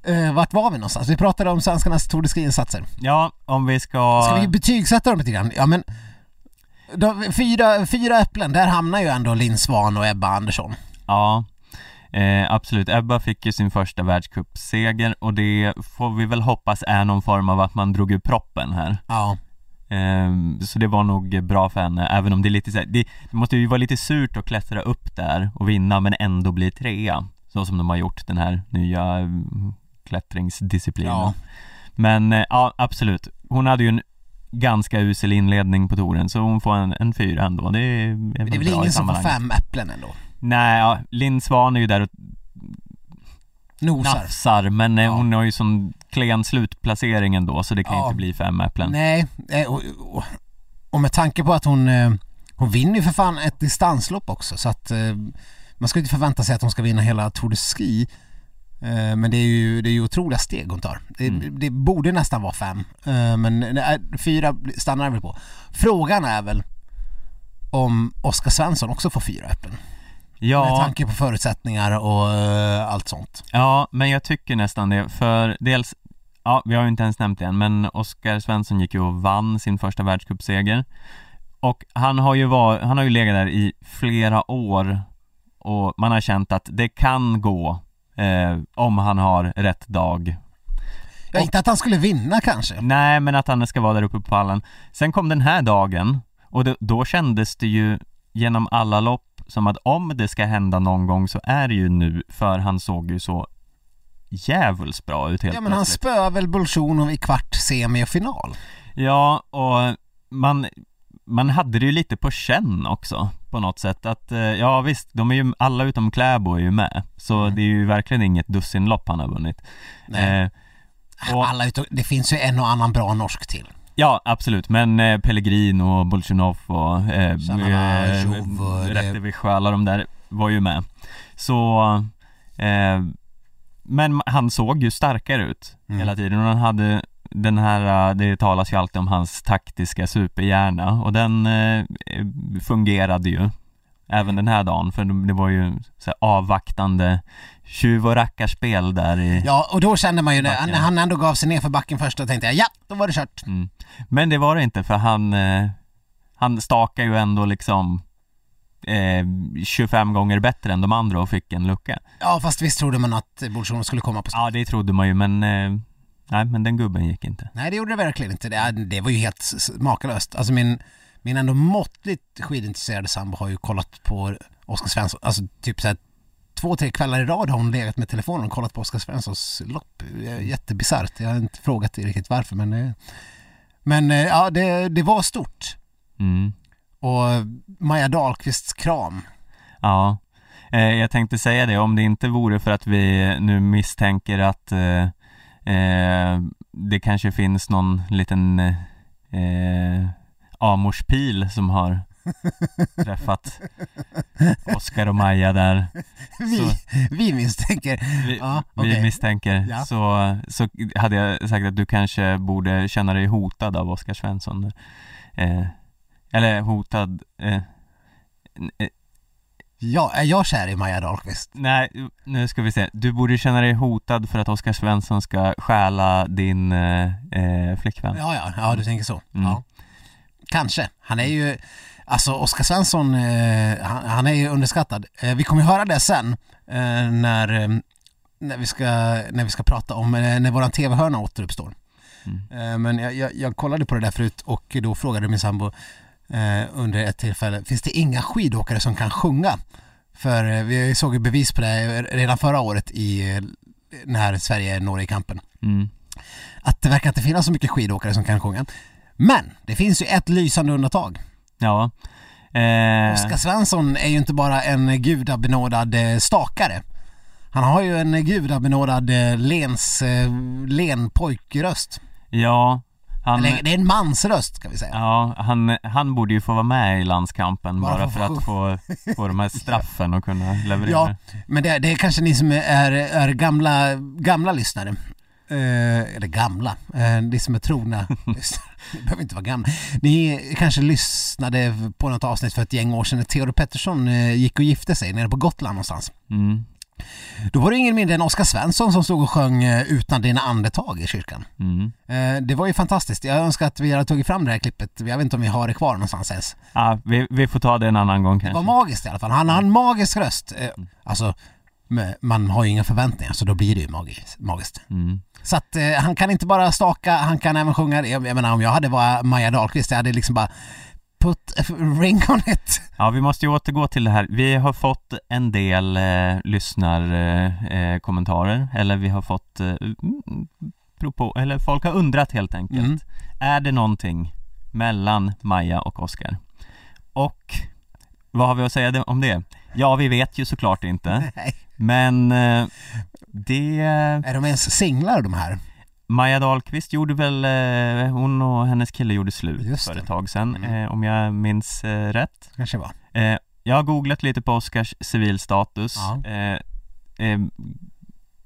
Uh, vart var vi någonstans? Vi pratade om svenskarnas Tour de Ski-insatser. ja om vi ska... Ska vi betygsätta dem lite grann? Ja men de, fyra, fyra äpplen, där hamnar ju ändå Linn Svan och Ebba Andersson. Ja, eh, absolut. Ebba fick ju sin första världscupseger och det får vi väl hoppas är någon form av att man drog ur proppen här. Ja, Ehm, så det var nog bra för henne, även om det är lite så här, det, det måste ju vara lite surt att klättra upp där och vinna men ändå bli trea. Så som de har gjort den här nya mm, klättringsdisciplinen. Ja. Men eh, ja, absolut. Hon hade ju en ganska usel inledning på touren så hon får en, en fyra ändå. Det är, men det är väl ingen som får fem äpplen ändå? Nej, ja, Linn Svan är ju där och Nosar. nafsar men eh, Ja. hon har ju sån klen slutplacering ändå så det kan Ja. inte bli fem äpplen. Nej, eh, och, och, och med tanke på att hon, eh, hon vinner ju för fan ett distanslopp också så att man ska ju inte förvänta sig att hon ska vinna hela Tour de Ski. Men det är ju, det är ju otroliga steg hon tar. Det, Mm. det borde nästan vara fem, men nej, fyra stannar det väl på. Frågan är väl om Oskar Svensson också får fyra äpplen. Med Ja, tanke på förutsättningar och eh, allt sånt. ja, men jag tycker nästan det för dels Ja, vi har ju inte ens nämnt det än, men Oskar Svensson gick ju och vann sin första världscupseger Och han har ju var, han har ju legat där i flera år och man har känt att det kan gå eh, om han har rätt dag Ja, inte att han skulle vinna kanske. Nej, men att han ska vara där uppe på pallen. Sen kom den här dagen och det, då kändes det ju genom alla lopp som att om det ska hända någon gång så är det ju nu, för han såg ju så djävulskt bra ut helt Ja men han plötsligt. spöar väl Bolsjunov i kvart, semi och final. Ja, och man, man hade det ju lite på känn också på något sätt att, eh, ja visst, de är ju, alla utom Kläbo är ju med, så Mm. det är ju verkligen inget dussinlopp han har vunnit. Nej. Eh, och- Alla utom, det finns ju en och annan bra norsk till. Ja, absolut, men eh, Pellegrino och Bolsjunov och eh, eh, och Rättevisch och alla de där var ju med. Så, eh, men han såg ju starkare ut Mm. hela tiden och han hade den här, eh, det talas ju alltid om hans taktiska superhjärna och den eh, fungerade ju även den här dagen för det var ju så avvaktande tjuv och rackarspel där i Ja, och då kände man ju när, han ändå gav sig ner för backen först, då tänkte jag ja, då var det kört. Mm. Men det var det inte för han, eh, han stakar ju ändå liksom eh, 25 gånger bättre än de andra och fick en lucka. Ja, fast visst trodde man att Bolsjunov skulle komma på skott. Ja, det trodde man ju men eh, nej, men den gubben gick inte. Nej, det gjorde det verkligen inte. Det, det var ju helt makalöst. Alltså min, min ändå måttligt skidintresserade sambo har ju kollat på Oskar Svensson, alltså typ såhär två, tre kvällar i rad har hon legat med telefonen och kollat på Oskar Svenssons lopp. Jättebisarrt. Jag har inte frågat riktigt varför men eh, men eh, ja, det, det var stort. Mm. Och Maja Dahlqvists kram. Ja, eh, jag tänkte säga det, om det inte vore för att vi nu misstänker att eh, eh, det kanske finns någon liten eh, Amorspil som har träffat Oskar och Maja där. Vi, Så- vi misstänker. Vi, Ja, vi okej. misstänker, Ja. så, så hade jag sagt att du kanske borde känna dig hotad av Oskar Svensson. Eh, eller hotad, eh, eh, Ja, är jag kär i Maja Dahlqvist? nej, nu ska vi se. Du borde känna dig hotad för att Oskar Svensson ska stjäla din eh, eh, flickvän. Ja, ja, ja du tänker så. Mm. Ja. Kanske. Han är ju, alltså Oskar Svensson, eh, han, han är ju underskattad. Eh, vi kommer ju höra det sen eh, när, eh, när, vi ska, när vi ska prata om eh, när våran tv-hörna återuppstår. Mm. Eh, men jag, jag, jag kollade på det där förut och då frågade min sambo under ett tillfälle, finns det inga skidåkare som kan sjunga? För vi såg ju bevis på det redan förra året i, eh, när Sverige når i kampen Mm. att det verkar inte finnas så mycket skidåkare som kan sjunga. Men det finns ju ett lysande undantag. Ja, Eh, Oskar Svensson är ju inte bara en gudabenådad eh, stakare. Han har ju en gudabenådad eh, lens, eh, pojkröst. ja, han, Eller det är en mansröst ska vi säga. ja han, han borde ju få vara med i landskampen Bara bara, för för att få, få de här straffen och kunna leverera. Ja, men det, det är kanske ni som är, är gamla, gamla lyssnare. Eh, eller gamla, eh, ni som är trogna behöver inte vara gamla. Ni kanske lyssnade på något avsnitt för ett gäng år sedan när Theodor Pettersson eh, gick och gifte sig nere på Gotland någonstans. Mm, Då var det ingen mindre än Oskar Svensson som stod och sjöng eh, Utan dina andetag i kyrkan. mm. Eh, det var ju fantastiskt. Jag önskar att vi hade tagit fram det här klippet. Jag vet inte om vi har det kvar någonstans ens. Ja, vi, vi får ta det en annan gång Det var kanske. magiskt i alla fall. Han har en magisk röst. Eh, alltså, men man har ju inga förväntningar så då blir det ju magiskt. magiskt. Mm. Så att eh, han kan inte bara staka, han kan även sjunga. Jag, jag menar om jag hade varit Maja Dahlqvist, jag hade liksom bara put a ring on it. Ja, vi måste ju återgå till det här. Vi har fått en del eh, lyssnarkommentarer, eh, kommentarer, eller vi har fått eh, mm, propå, eller folk har undrat helt enkelt. Mm. Är det någonting mellan Maja och Oscar? Och vad har vi att säga om det? Ja, vi vet ju såklart inte, Nej. men eh, det... Är de ens singlar de här? Maja Dahlqvist gjorde väl, eh, hon och hennes kille gjorde slut för ett tag sedan, Mm. eh, om jag minns eh, rätt. Kanske var. Jag har googlat lite på Oscars civilstatus Ja.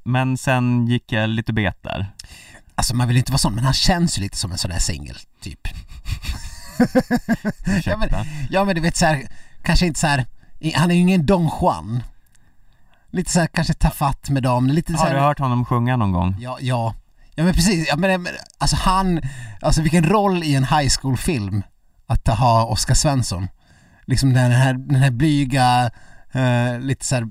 Men sen gick jag lite bet där Alltså man vill inte vara sån, men han känns ju lite som en sån där singel, typ. ja, men, ja men du vet så här, kanske inte så här, i- han är ju ingen Don Juan. Lite så här, kanske ta fatt med dem, lite så Har här, du hört honom sjunga någon gång? Ja, ja. Ja men precis, ja, men, men, alltså han, alltså vilken roll i en high school-film att ha Oscar Svensson. Liksom den här, den här blyga, eh, lite så här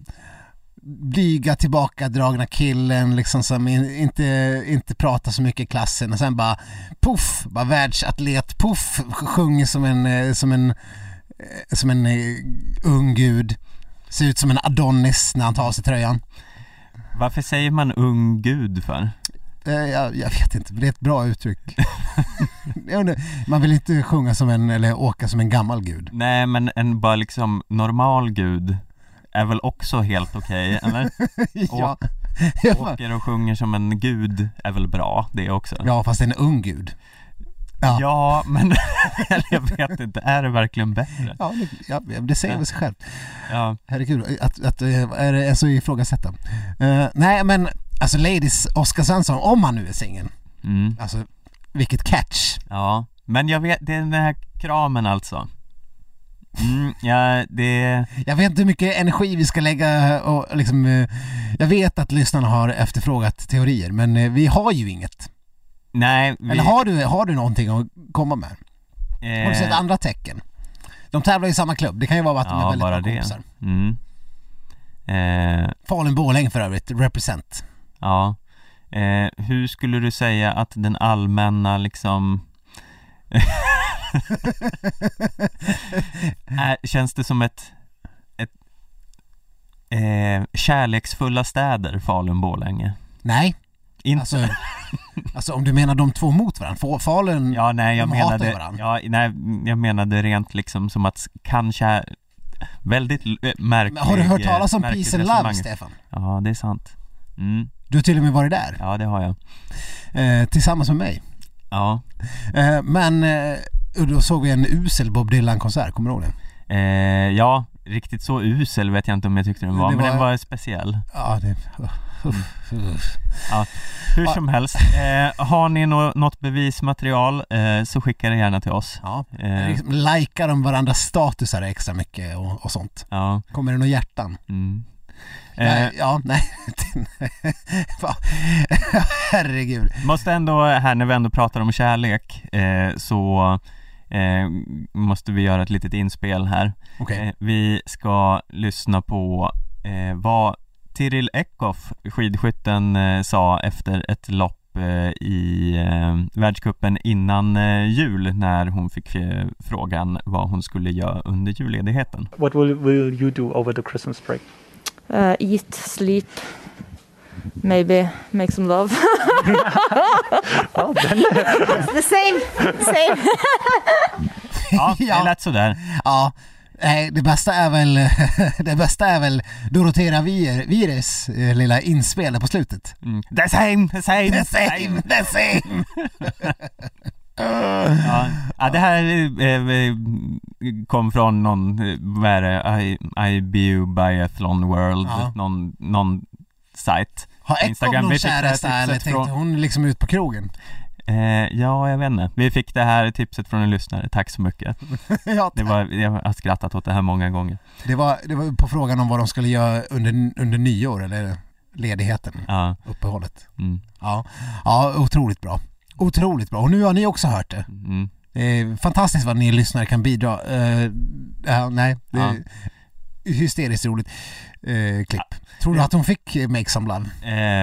blyga tillbakadragna killen liksom som in, inte, inte pratar så mycket i klassen och sen bara puff, bara världsatlet, puff, sjunger som en, eh, som en, eh, som en eh, ung gud. Ser ut som en Adonis när han tar av sig tröjan. Varför säger man ung gud för? Eh, Jag, jag vet inte, men det är ett bra uttryck. Man vill inte sjunga som en, eller åka som en gammal gud. Nej men en bara liksom normal gud är väl också helt okej, eller? ja. Ja, Åker och sjunger som en gud är väl bra det också? ja, fast en ung gud. Ja. Ja, men jag vet inte, är det verkligen bättre? Ja, det, ja, det säger väl sig självt. Ja, Herregud, att, att, eh, är det ens att ifrågasätta. Uh, nej, men alltså Ladies Oscar Svensson, om han nu är singel, mm. alltså vilket catch. Ja, men jag vet, det är den här kramen alltså Mm, ja, det, Jag vet inte hur mycket energi vi ska lägga och liksom, eh, jag vet att lyssnarna har efterfrågat teorier, men vi har ju inget. Nej vi, Eller har du, har du någonting att komma med? Har du sett eh, andra tecken? De tävlar i samma klubb, det kan ju vara att de är Ja, väldigt bara bra det kompisar. mm. eh, Falun-Borlänge för övrigt, represent. Ja eh, Hur skulle du säga att den allmänna liksom är, Känns det som ett, ett eh, kärleksfulla städer, Falun-Borlänge? Nej, Inte alltså, alltså om du menar de två mot varandra, Fa- Falun, Ja, nej jag De hatar menade, varandra. ja, nej, jag menade rent liksom som att kanske Väldigt äh, märklig Men har du hört talas om märkligt Peace and Love. Stefan? Ja, det är sant mm, Du har till och med varit där, Ja, det har jag eh, tillsammans med mig. Ja, Eh, men eh, då såg vi en usel Bob Dylan-konsert, kommer du ihåg det? eh, ja, riktigt så usel vet jag inte om jag tyckte den var, Det men var- den var speciell Ja, det... Hur Ja. som helst, eh, har ni nå- något bevismaterial eh, så skicka det gärna till oss Ja, eh, liksom, likar de varandras statusar extra mycket och, och sånt? Ja, Kommer det några hjärtan? mm. Ja, eh, ja, nej. Herregud. Måste ändå, här när vi ändå pratar om kärlek, eh, så eh, måste vi göra ett litet inspel här. Okej. Eh, vi ska lyssna på eh, vad Tiril Eckhoff, skidskytten, eh, sa efter ett lopp eh, i eh, världscupen innan eh, jul när hon fick frågan vad hon skulle göra under julledigheten. What will, will you do over the Christmas break? Uh, eat, sleep, maybe make some love. Well, then, the same, same. Ja, det lät sådär. Ja, Nej, det bästa är väl, det bästa är väl Dorotea Vir- Vires eh, lilla inspel på slutet. Mm. The same, the same, The same, the same! Ja, ja det här eh, kom från någon, eh, vad är det, IBU Biathlon World, Ja. någon, någon sajt. Har Ekholm Instagram, det här käresta eller tänkte hon liksom ut på krogen? Eh, ja, jag vet inte. Vi fick det här tipset från en lyssnare, tack så mycket. ja, Det var, jag har skrattat åt det här många gånger. det, var, det var på frågan om vad de skulle göra under, under nyår eller ledigheten, Ja, uppehållet. mm, Ja, ja, otroligt bra. Otroligt bra. Och nu har ni också hört det. mm. Är fantastiskt vad ni lyssnare kan bidra. Eh, ja, nej, det är hysteriskt roligt eh, klipp. Tror du att hon fick eh, Make Some Love?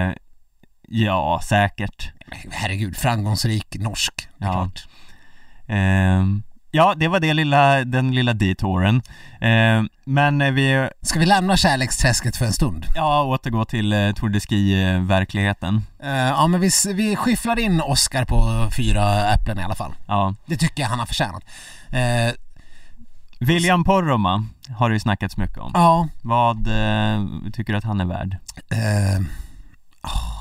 Eh, ja, säkert. Herregud, framgångsrik norsk. Ja. Ehm, ja, det var det lilla, den lilla detouren. Ehm, men eh, vi, Ska vi lämna kärleksträsket för en stund? ja, återgå till eh, Tour de Ski-verkligheten. Eh, ja, men vi, vi skyfflar in Oscar på fyra äpplen i alla fall. Ja. Det tycker jag han har förtjänat. Eh, William Poromaa har det ju snackats mycket om. ja, Vad eh, tycker du att han är värd? Eh, åh.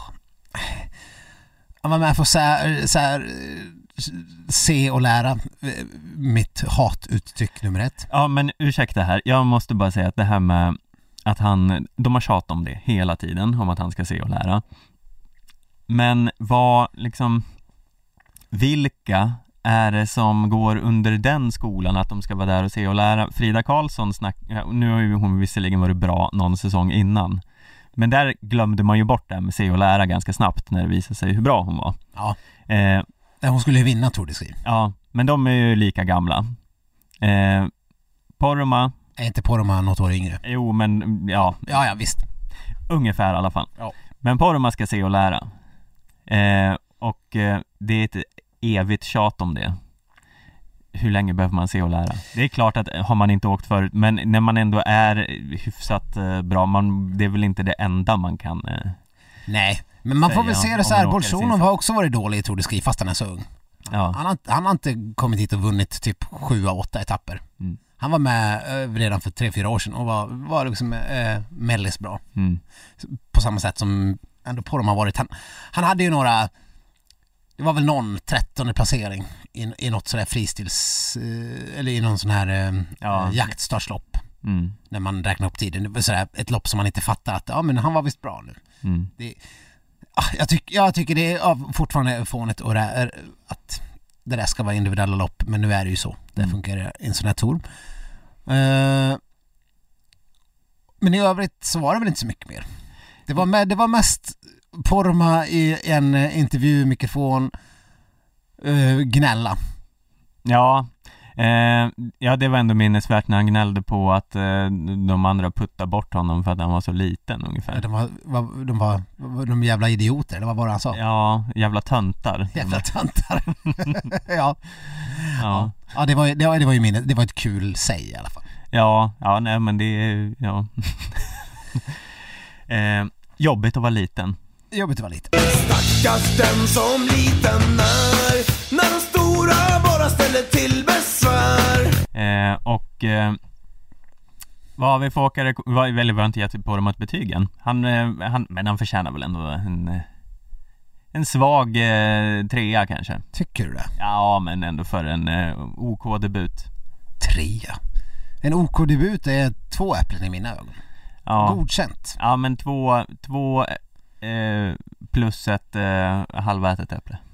Han var med för så här, så här, se och lära. Eh, mitt hatuttryck nummer ett. Ja, men ursäkta här. Jag måste bara säga att det här med att han, de har tjatat om det hela tiden, om att han ska se och lära. Men vad, liksom, vilka är det som går under den skolan att de ska vara där och se och lära? Frida Karlsson snack, nu har ju hon visserligen varit bra någon säsong innan. Men där glömde man ju bort det här med se och lära ganska snabbt när det visade sig hur bra hon var. Ja. Eh, hon skulle ju vinna Tour de Ski. ja, men de är ju lika gamla. Eh, Poromaa, Är inte här något år yngre. Jo men ja, Ja, ja visst. ungefär i alla fall. Ja. Men Poromaa ska se och lära. Eh, och eh, det är ett evigt tjat om det. Hur länge behöver man se och lära? Det är klart att har man inte åkt förut, men när man ändå är hyfsat eh, bra, man, det är väl inte det enda man kan eh, Nej, men man får väl se det så här. sin har också varit dålig i Tour de Ski fast han är så ung. Ja, Han har, inte- han har inte kommit hit och vunnit typ sju av åtta etapper. Mm. Han var med eh, redan för tre, fyra år sedan och var, var liksom eh, mellis bra. mm, på samma sätt som ändå på dem har varit. Han, han hade ju några, det var väl någon trettonde placering i, i något sådär fristils, eh, eller i någon sån här eh, Ja. eh, jaktstartslopp mm, när man räknar upp tiden. Det var sådär ett lopp som man inte fattar att, ja men han var visst bra nu. mm. Ah, Jag, tyck, jag tycker det är ja, fortfarande fånigt och det att det där ska vara individuella lopp, men nu är det ju så. Det Mm. funkar en sån här tour. Eh, men i övrigt så var det väl inte så mycket mer. Det var, med, det var mest Porma i en eh, intervju, mikrofon, eh, gnälla. Ja, eh, ja det var ändå minnesvärt när han gnällde på att eh, de andra puttade bort honom för att han var så liten ungefär. De var, var, de var, var de jävla idioter, eller vad var det han sa? Ja, jävla töntar. Jävla töntar. ja. Ja, ja, det var, det var, det var ju minne, det var ett kul säg i alla fall. ja, ja nej men det är, ja. eh, jobbigt att vara liten. Jobbigt att vara lite. Stackars den som liten är När de stora bara ställer till besvär Eh, och eh, vad har vi för åkare, vad, eller vi har inte gett på dem ett betyg än. Han, eh, han, men han förtjänar väl ändå en, eh, en svag eh, trea kanske. Tycker du det? Ja, men ändå för en eh, OK-debut. Trea. En OK-debut är två äpplen i mina ögon. Ja. Godkänt. Ja men två, två eh, plus ett eh, halvätet äpple.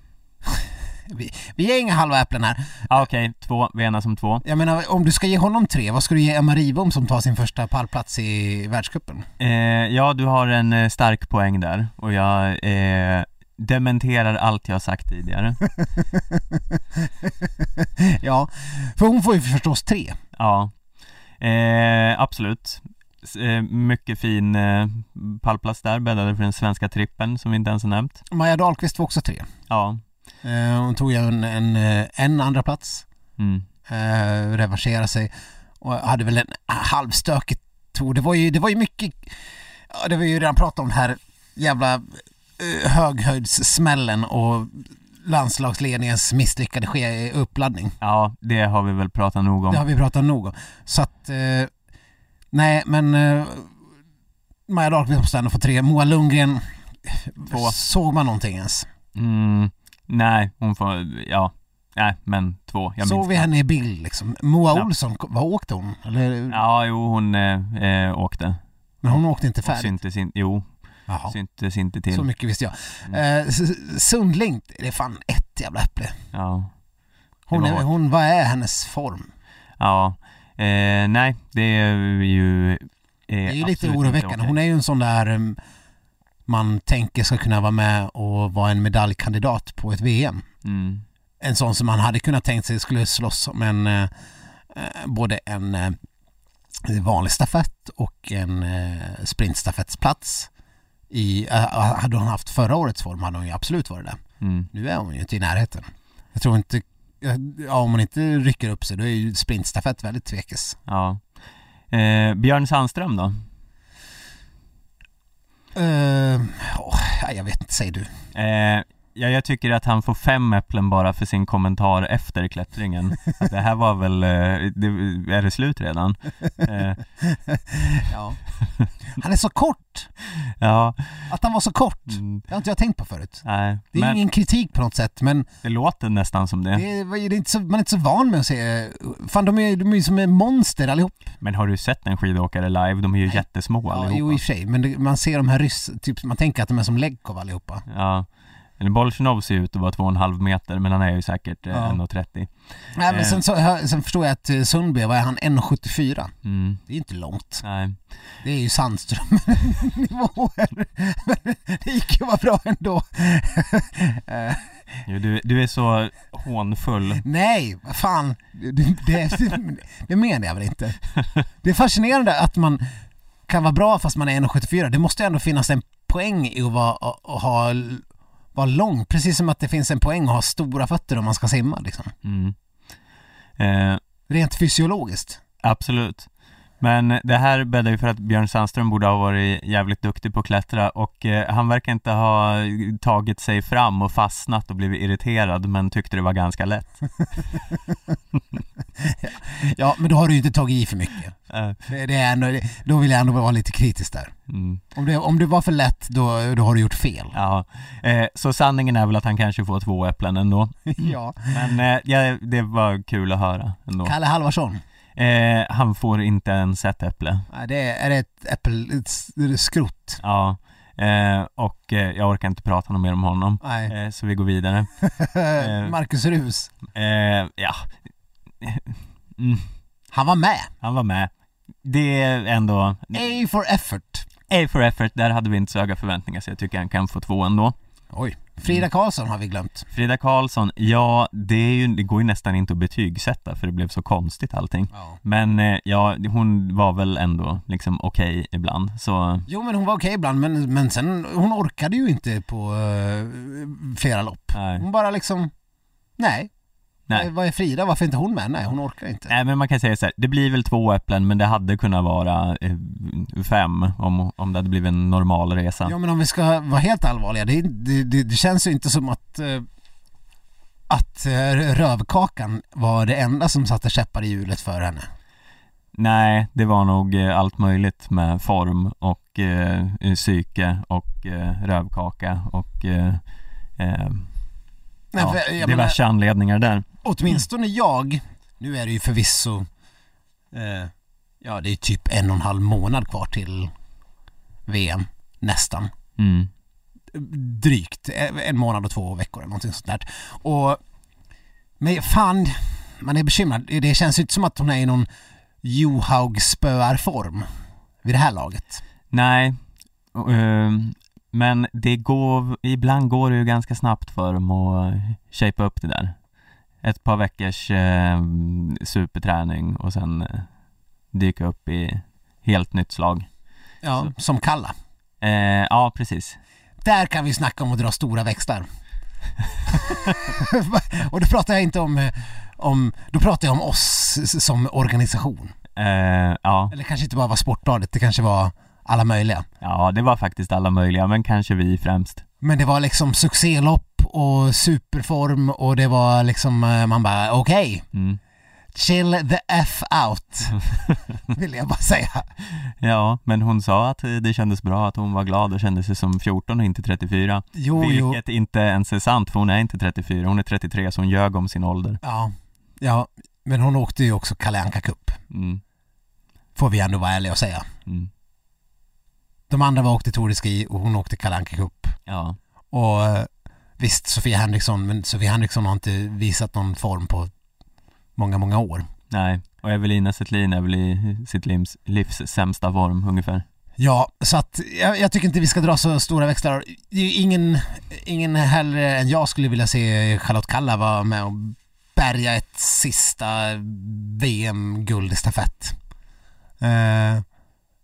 Vi, vi är inga halva äpplen här. Ja okej, två, vi enas om två. Jag menar, om du ska ge honom tre, vad ska du ge Emma Ribom som tar sin första pallplats i världscupen? Eh, ja, du har en eh, stark poäng där och jag eh, dementerar allt jag har sagt tidigare. ja, för hon får ju förstås tre. Ja, eh, absolut. Eh, mycket fin eh, pallplats där, bäddade för den svenska trippen som vi inte ens har nämnt. Maja Dahlqvist får också tre. Ja, Eh, hon tog en, en, en andra plats mm. revanschera sig och hade väl en halvstökig tour. Det var ju, det var ju mycket, ja, det var ju redan pratat om den här jävla höghöjdssmällen och landslagsledningens misslyckade uppladdning. Ja, det har vi väl pratat nog om. Det har vi pratat nog om. Så att, eh, nej men eh, Maja Dahlqvist måste ändå få tre. Moa Lundgren, Två. såg man någonting ens? Mm, nej, hon får, ja, nej men två. Jag såg minns vi knappt. henne i bild liksom? Moa Ja. Olsson, vad åkte hon? Eller, Ja, jo hon eh, eh, åkte. Men hon åkte inte Och färdigt? syntes in, jo, Jaha. syntes inte till. Så mycket visste jag. Mm. Eh, S- Sundling, det är fan ett jävla äpple. Ja, Hon, Det är, var- hon, vad är hennes form? ja. Eh, nej, det är ju... Eh, Det är ju lite oroväckande. okej. Hon är ju en sån där um, man tänker ska kunna vara med och vara en medaljkandidat på ett VM. Mm, En sån som man hade kunnat tänkt sig skulle slåss om en eh, eh, både en eh, vanlig stafett och en eh, sprintstafettsplats. I, eh, hade hon haft förra årets form hade hon ju absolut varit det. mm, Nu är hon ju inte i närheten. Jag tror inte, ja om hon inte rycker upp sig då är ju sprintstafett väldigt tvekes. ja. Eh, Björn Sandström då? Uh, jag vet inte, säg du. Eh, ja, jag tycker att han får fem äpplen bara för sin kommentar efter klättringen. Att det här var väl, eh, det, är det slut redan? Eh, Ja. Han är så kort! ja, Att han var så kort! mm, Det har inte jag tänkt på förut. nej, Det är men ingen kritik på något sätt men det låter nästan som det. det är, det är inte så, man är inte så van med att se... Fan de är, de är ju som en monster allihop. Men har du sett en skidåkare live? De är ju jättesmå Ja, allihopa. jo i och för sig, men det, man ser de här ryss... Typ, man tänker att de är som Legkov allihopa. Ja. Bolsjunov ser ut att vara två och en halv meter men han är ju säkert eh, Ja. 1,30 Nej men Eh. sen, så, sen förstår jag att eh, Sundby, vad är han? 1,74? mm. Det är inte långt. Nej. Det är ju Sandström-nivåer. Men det gick ju vara bra ändå. Jo, du, du är så hånfull Nej, vad fan. Det, det, det menar jag väl inte. Det är fascinerande att man kan vara bra fast man är 1,74. Det måste ju ändå finnas en poäng i att vara, att ha, vara lång. Precis som att det finns en poäng att ha stora fötter om man ska simma liksom. mm. eh, Rent fysiologiskt. Absolut Men det här bäddar ju för att Björn Sandström borde ha varit jävligt duktig på att klättra och eh, han verkar inte ha tagit sig fram och fastnat och blivit irriterad men tyckte det var ganska lätt Ja, men då har du ju inte tagit i för mycket. Eh, Det, det är ändå, då vill jag ändå vara lite kritisk där. mm. Om det, om det var för lätt, då, då har du gjort fel. Ja, eh, så sanningen är väl att han kanske får två äpplen ändå ja. Men eh, ja, det var kul att höra ändå Kalle Halvarsson. Eh, Han får inte ens ett äpple Nej, det är, är ett skrot? Ja, eh, och eh, jag orkar inte prata något mer om honom Nej. eh, Så vi går vidare Eh. Marcus Rus. eh, Ja mm, Han var med. Han var med Det är ändå A for effort. A for effort, där hade vi inte så höga förväntningar så jag tycker han kan få två ändå Oj. Frida Karlsson har vi glömt. Frida Karlsson, ja det, är ju, det går ju nästan inte att betygsätta för det blev så konstigt allting Ja. Men eh, ja, hon var väl ändå liksom okej ibland så Jo men hon var okej ibland men, men sen, hon orkade ju inte på eh, flera lopp. nej, Hon bara liksom, nej. Nej. Eh, Vad är Frida? Varför är inte hon med? Nej, hon orkar inte. Nej men man kan säga så här, det blir väl två äpplen men det hade kunnat vara eh, fem om, om det hade blivit en normal resa Ja men om vi ska vara helt allvarliga, det, det, det, det känns ju inte som att eh, att rövkakan var det enda som satte käppar i hjulet för henne. Nej, det var nog allt möjligt med form och eh, psyke och eh, rövkaka och eh, Nej, ja, för, jag menar, diverse anledningar där åtminstone jag, nu är det ju förvisso eh, ja det är typ en och en halv månad kvar till VM, nästan. mm. Drygt, eh, en månad och två veckor eller någonting sånt där. Och men fan, man är bekymrad. Det känns ju inte som att hon är i någon Johaug-spöarform vid det här laget. Nej, eh, men det går, ibland går det ju ganska snabbt för dem att shapea upp det där Ett par veckors eh, superträning och sen eh, dyka upp i helt nytt slag Ja, som Kalla. eh, Ja, precis Där kan vi snacka om att dra stora växlar. och då pratar jag inte om, eh, om, då pratar jag om oss som organisation. eh, Ja, Eller kanske inte bara var Sportbladet, det kanske var alla möjliga. ja det var faktiskt alla möjliga men kanske vi främst Men det var liksom succélopp och superform och det var liksom, eh, man bara okej, Mm. chill the F out, vill jag bara säga. Ja, men hon sa att det kändes bra att hon var glad och kände sig som 14 och inte 34 Jo, jo. Vilket inte ens är sant för hon är inte 34, hon är 33 så hon ljög om sin ålder Ja, ja, men hon åkte ju också Kalle Anka Cup, mm. får vi ändå vara ärliga och säga. Mm. De andra var åkte Tour de Ski och hon åkte Kalle Anka Cup. Ja, Och eh, visst, Sofia Henriksson, men Sofia Henriksson har inte visat någon form på många, många år. nej och Evelina Settlin är väl i sitt livs, livs sämsta form ungefär Ja, så att jag, jag tycker inte vi ska dra så stora växlar. Det är ingen, ingen hellre än jag skulle vilja se Charlotte Kalla vara med och bärga ett sista VM-guld i stafett. Eh,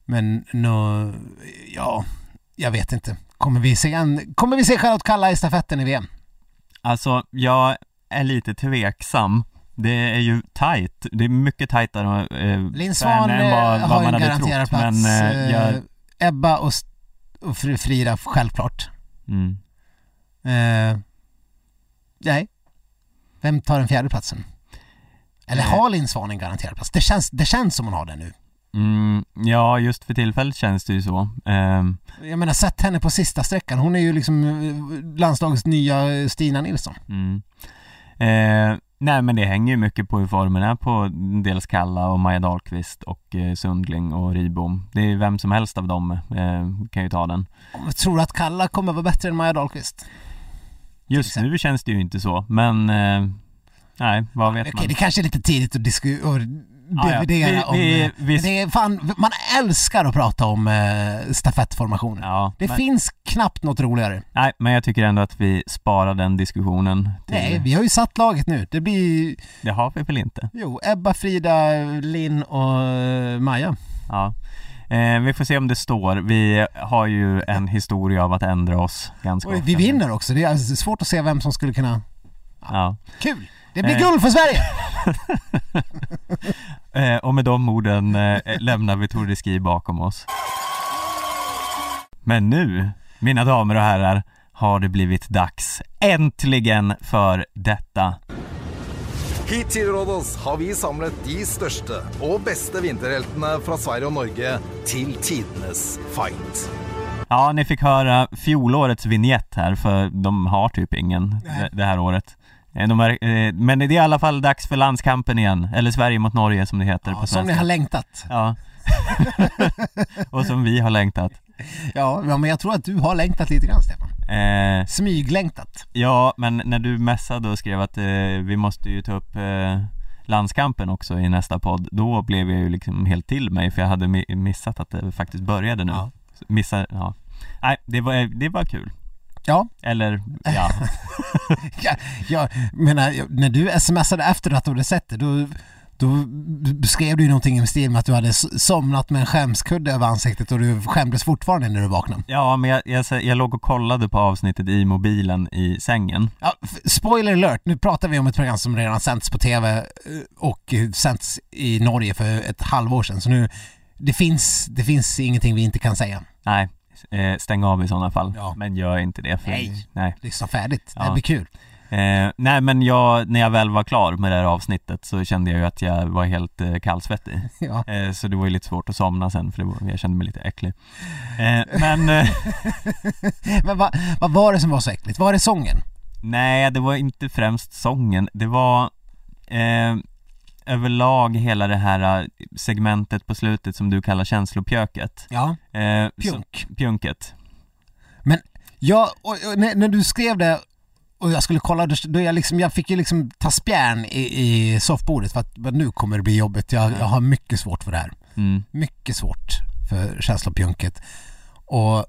men nå, ja, jag vet inte. Kommer vi se, en, kommer vi se Charlotte Kalla i stafetten i VM? Alltså, jag är lite tveksam Det är ju tight, det är mycket tajtare eh, Linn Svan än vad, eh, vad har man en hade garanterad trott plats. Men eh, jag, Eh, Ebba och, och Fr- Frida självklart. mm, Eh, nej. Vem tar den fjärde platsen? Eller Eh. har Linn Svan en garanterad plats? Det känns, det känns som hon har det nu. Mm, ja just för tillfället känns det ju så Ehm, Jag menar, sett henne på sista sträckan. Hon är ju liksom eh, landslagets nya Stina Nilsson. Mm. Eh, nej men det hänger ju mycket på hur formen är på dels Kalla och Maja Dahlqvist och eh, Sundling och Ribom. Det är vem som helst av dem eh, kan ju ta den. Jag tror att Kalla kommer vara bättre än Maja Dahlqvist. Just nu känns det ju inte så men eh, nej vad vet Okej, man. det kanske är lite tidigt att diskutera Ja, ja. dividera Vi- vi- om... vi- det är fan, man älskar att prata om eh, stafettformationer. Ja, Det men, finns knappt något roligare. nej men jag tycker ändå att vi sparar den diskussionen. Till, Nej, vi har ju satt laget nu. Det blir, Det har vi väl inte? jo, Ebba, Frida, Linn och eh, Maja. Ja. Eh, vi får se om det står. Vi har ju en historia av att ändra oss ganska Och ofta. vi vinner också. Det är alltså svårt att se vem som skulle kunna... Ja. Kul! Det blir guld för Sverige! Eh, och med de orden eh, lämnar vi Tour de Ski bakom oss. Men nu, mina damer och herrar, har det blivit dags äntligen för detta. Hit til Rådås har vi samlet de største og beste vinterheltene fra Sverige og Norge til tidenes fight. Ja, ni fick höra fjolårets vignett här för de har typ ingen det här året. Eh, De är, eh, men det är i alla fall dags för landskampen igen, eller Sverige mot Norge som det heter Ja, på som ni svenska. har längtat. Ja. och som vi har längtat. Ja, men jag tror att du har längtat lite grann Stefan. Eh, Smyglängtat. Ja, men när du messade och skrev att eh, vi måste ju ta upp eh, landskampen också i nästa podd, då blev jag ju liksom helt till mig för jag hade mi- missat att det faktiskt började nu. Ja. Missar, ja. Nej, det var, det var kul. Ja, Eller, ja. jag, jag menar, jag- när du smsade efter att du hade sett det, då, då beskrev du ju någonting i stil med att du hade somnat med en skämskudde över ansiktet och du skämdes fortfarande när du vaknade. ja, men jag, jag, jag låg och kollade på avsnittet i mobilen i sängen. Ja, spoiler alert, nu pratar vi om ett program som redan har sänts på TV eh, och sänts i Norge för ett halvår sedan. Så nu, det finns, det finns ingenting vi inte kan säga. Nej, stäng av i sådana fall. Ja. Men gör inte det. För, Nej. nej. Lyssna färdigt, det Ja. blir kul. Eh, nej men jag, när jag väl var klar med det här avsnittet så kände jag ju att jag var helt eh, kallsvettig. Ja. Eh, så det var ju lite svårt att somna sen för det var, jag kände mig lite äcklig. Eh, men eh, Men vad, vad var det som var så äckligt? Var det sången? nej, det var inte främst sången. Det var eh, överlag hela det här eh, segmentet på slutet som du kallar känslopjöket. Ja, Eh, pjunk. Så, pjunket. Ja, och, och när, när du skrev det och jag skulle kolla, då, då jag, liksom, jag fick ju liksom ta spjärn i, i soffbordet för att men nu kommer det bli jobbigt. Jag, jag har mycket svårt för det här. Mm. Mycket svårt för känslopjunket. Och,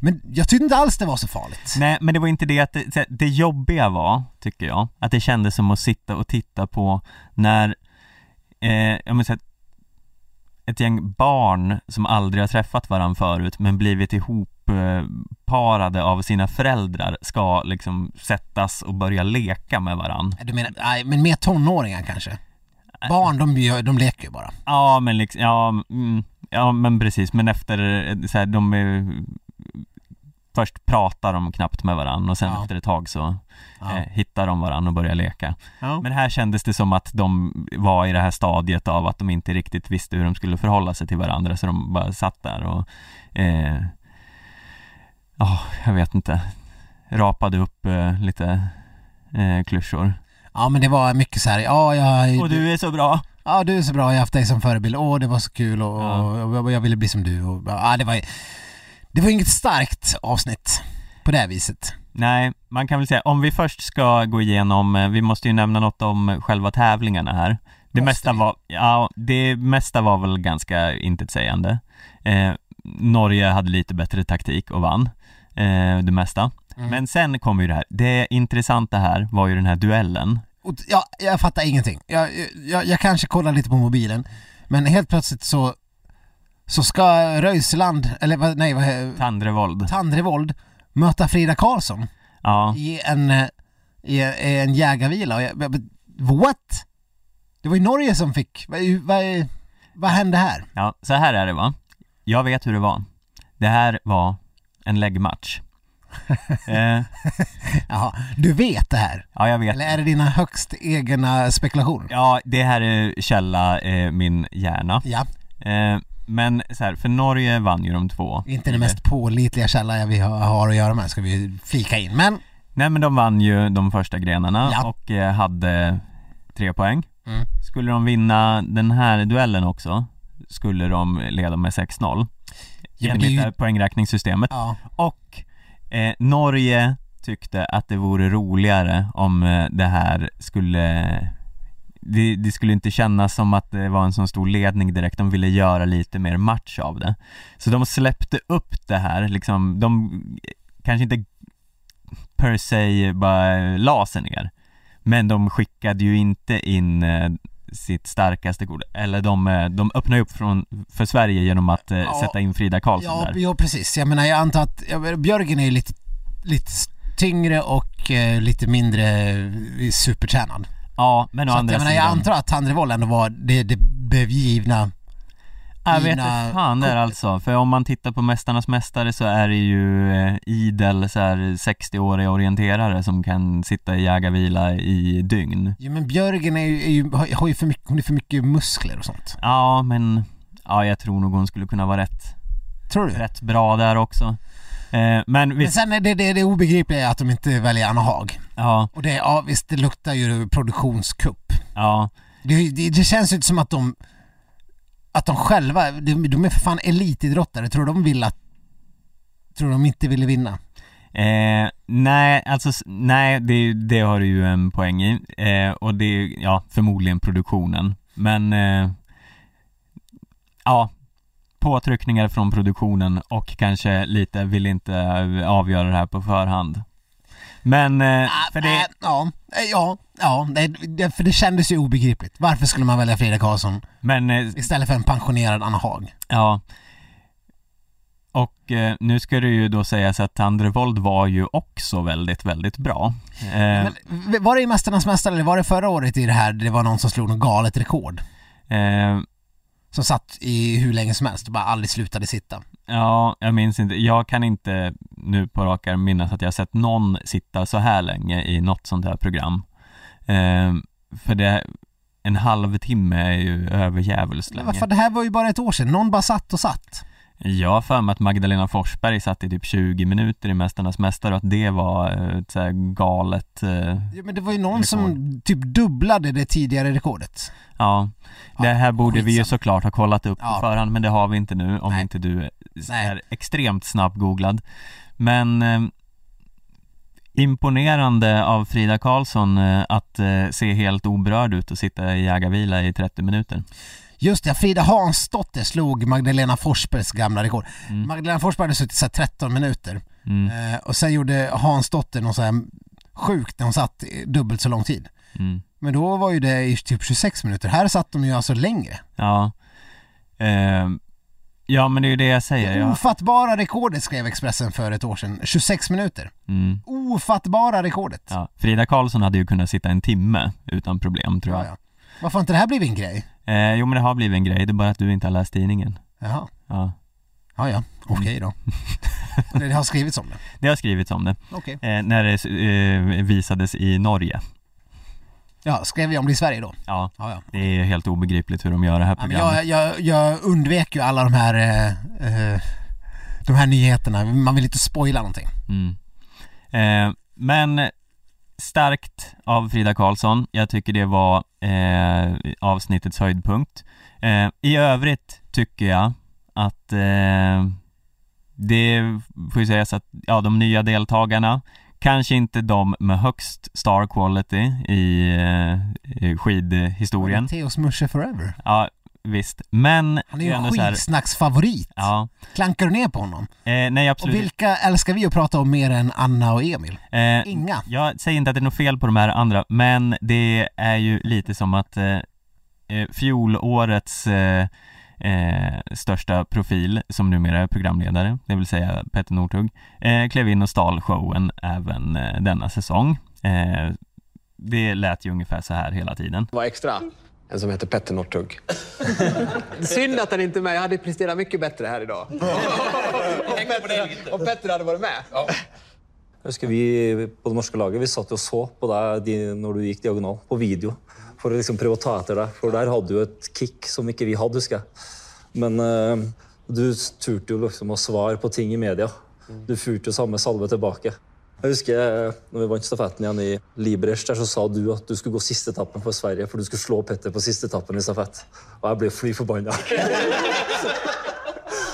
men jag tyckte inte alls det var så farligt. Nej men det var inte det att det, det jobbiga var, tycker jag, att det kändes som att sitta och titta på när, eh, jag menar, ett gäng barn som aldrig har träffat varandra förut men blivit ihop eh, parade av sina föräldrar ska liksom sättas och börja leka med varandra. Du menar, nej, men mer tonåringar kanske? Barn, de, de leker ju bara. Ja men liksom, ja, mm, ja men precis, men efter eh, så här, de är först pratar de knappt med varandra och sen Ja. efter ett tag så Ja. eh, hittar de varandra och börjar leka. Ja. Men här kändes det som att de var i det här stadiet av att de inte riktigt visste hur de skulle förhålla sig till varandra så de bara satt där och eh, Ja, jag vet inte Rapade upp eh, lite eh, klyschor ja men det var mycket så här, ja jag... Och du är så bra! Ja du är så bra, jag har haft dig som förebild, åh det var så kul och, och jag ville bli som du och ja, det var Det var inget starkt avsnitt på det här viset. Nej, man kan väl säga, om vi först ska gå igenom, eh, vi måste ju nämna något om själva tävlingarna här Det Måste mesta vi? var, ja, det mesta var väl ganska intetsägande eh, Norge hade lite bättre taktik och vann eh, det mesta Mm. Men sen kom ju det här, det intressanta här var ju den här duellen ja, jag fattar ingenting. Jag, jag, jag kanske kollar lite på mobilen, men helt plötsligt så så ska Röisland, eller nej vad Tandrevold. Tandrevold möta Frida Karlsson? Ja, i en, i, en jägarvila. What? Det var ju Norge som fick, vad, vad, vad hände här? ja, så här är det va? Jag vet hur det var. Det här var en läggmatch. Eh, Jaha, du vet det här? Ja, jag vet Eller är det dina högst egna spekulationer? Ja, det här är källa eh, min hjärna. Ja, eh, Men så här, för Norge vann ju de två inte den mest pålitliga källa vi har, att göra med, ska vi flika in. Men, Nej men de vann ju de första grenarna Ja. och eh, hade tre poäng Mm. Skulle de vinna den här duellen också Skulle de leda med 6-0 Ja, men det är Enligt ju- poängräkningssystemet ja, Och eh, Norge tyckte att det vore roligare om eh, det här skulle det, det skulle inte kännas som att det var en sån stor ledning direkt, de ville göra lite mer match av det Så de släppte upp det här liksom, de kanske inte per se bara la sig ner Men de skickade ju inte in eh, sitt starkaste kort, eller de, eh, de öppnade upp från, för Sverige genom att eh, Ja. sätta in Frida Karlsson ja, där ja precis. Jag menar jag antar att, jag, Björgen är ju lite, lite tyngre och eh, lite mindre supertränad. Ja, men å Så att, andra jag menar jag antar att Tandrevold ändå var det, det begivna Jag vet givna inte fan det är alltså, för om man tittar på Mästarnas Mästare så är det ju eh, idel så här 60-åriga orienterare som kan sitta i jägarvila i dygn Jo men Björgen är ju, är ju, har, ju för mycket, hon är för mycket muskler och sånt. Ja men, ja jag tror nog hon skulle kunna vara rätt, Tror du? rätt bra där också Men Men visst, sen är det, det, det obegripliga är att de inte väljer Anna Haag. ja, Och det, ja visst det luktar ju produktionskupp. ja, Det, det, det känns ju inte som att de att de själva, de, de är för fan elitidrottare, tror de vill att Tror de inte ville vinna? Eh, nej, alltså nej, det, det har du ju en poäng i. Eh, och det är, ja, förmodligen produktionen. Men, eh, ja, påtryckningar från produktionen och kanske lite vill inte eh, avgöra det här på förhand. Men, eh, för Äh, det, ja, äh, ja, ja, det, det, för det kändes ju obegripligt. Varför skulle man välja Frida Karlsson men, eh, istället för en pensionerad Anna Haag? ja. Och eh, nu ska det ju då sägas att Tandrevold var ju också väldigt, väldigt bra. Eh, Men, var det i Mästarnas Mästare eller var det förra året i det här det var någon som slog något galet rekord? eh, Som satt i hur länge som helst och bara aldrig slutade sitta. Ja, jag minns inte. Jag kan inte nu på rak arm minnas att jag sett någon sitta så här länge i något sånt här program. Eh, för det, en halvtimme är ju Men länge. varför, det här var ju bara ett år sedan, någon bara satt och satt. Jag har för mig att Magdalena Forsberg satt i typ 20 minuter i Mästarnas Mästare och att det var eh, ett så galet, eh, Ja, men det var ju någon Rekord. som typ dubblade det tidigare rekordet. ja. Det här borde vi ju såklart ha kollat upp Ja. på förhand men det har vi inte nu om Nej. inte du är Nej. extremt snabbgooglad. Men eh, imponerande av Frida Karlsson eh, att eh, se helt oberörd ut och sitta i jägarvila i 30 minuter. Just det, Frida Hansdotter slog Magdalena Forsbergs gamla rekord. Mm. Magdalena Forsberg hade suttit så här 13 minuter Mm, eh, och sen gjorde Hansdotter något så här sjukt när hon satt dubbelt så lång tid. mm, Men då var ju det i typ 26 minuter. Här satt de ju alltså längre. ja. Eh, ja men det är ju det jag säger. Det Ja. ofattbara rekordet skrev Expressen för ett år sedan. 26 minuter. Mm, Ofattbara rekordet. ja. Frida Karlsson hade ju kunnat sitta en timme utan problem tror Ja, jag. ja. Varför har inte det här blivit en grej? Eh, jo men det har blivit en grej, det är bara att du inte har läst tidningen. Jaha. Ja. Ja, ja, okej då. det har skrivits om det. Det har skrivits om det, Okej. eh, när det eh, visades i Norge. Ja, skrev vi om det i Sverige då? Ja, Ja, ja. det är helt obegripligt hur de gör det här Ja, men programmet. jag, jag, jag undvek ju alla de här eh, eh, de här nyheterna. Man vill inte spoila någonting. Mm. Eh, men starkt av Frida Karlsson. Jag tycker det var eh, avsnittets höjdpunkt. Eh, I övrigt tycker jag att eh, det får ju sägas att ja, de nya deltagarna Kanske inte de med högst star quality i, eh, i skidhistorien. Theos Musche Forever. Ja, visst. Men Han är ju en ändå så här- skitsnacksfavorit. Ja, Klankar du ner på honom? eh, nej Och absolut. vilka älskar vi att prata om mer än Anna och Emil? Eh, Inga. Jag säger inte att det är något fel på de här andra, men det är ju lite som att eh, eh, fjolårets eh, eh, största profil, som numera är programledare, det vill säga Petter Northug, eh, klev in och stal showen även eh, denna säsong. Eh, det lät ju ungefär så här hela tiden. var extra. En som heter Petter Northug. Synd att han inte är med. Jag hade presterat mycket bättre här idag. Om Petter hade varit med. Jeg husker vi på det norske laget vi satt og så på deg de, når du gikk diagonal, på video. For å liksom ta etter deg. For der hadde du et kick som ikke vi hadde, husker jeg. Men eh, du turte jo liksom å svare på ting i media. Du fyrte jo samme salve tilbake. Jeg husker når vi vant stafetten igjen i der så sa du at du skulle gå siste etappen for Sverige, for du skulle slå Petter på siste etappen i stafett. Og jeg ble fly forbanna.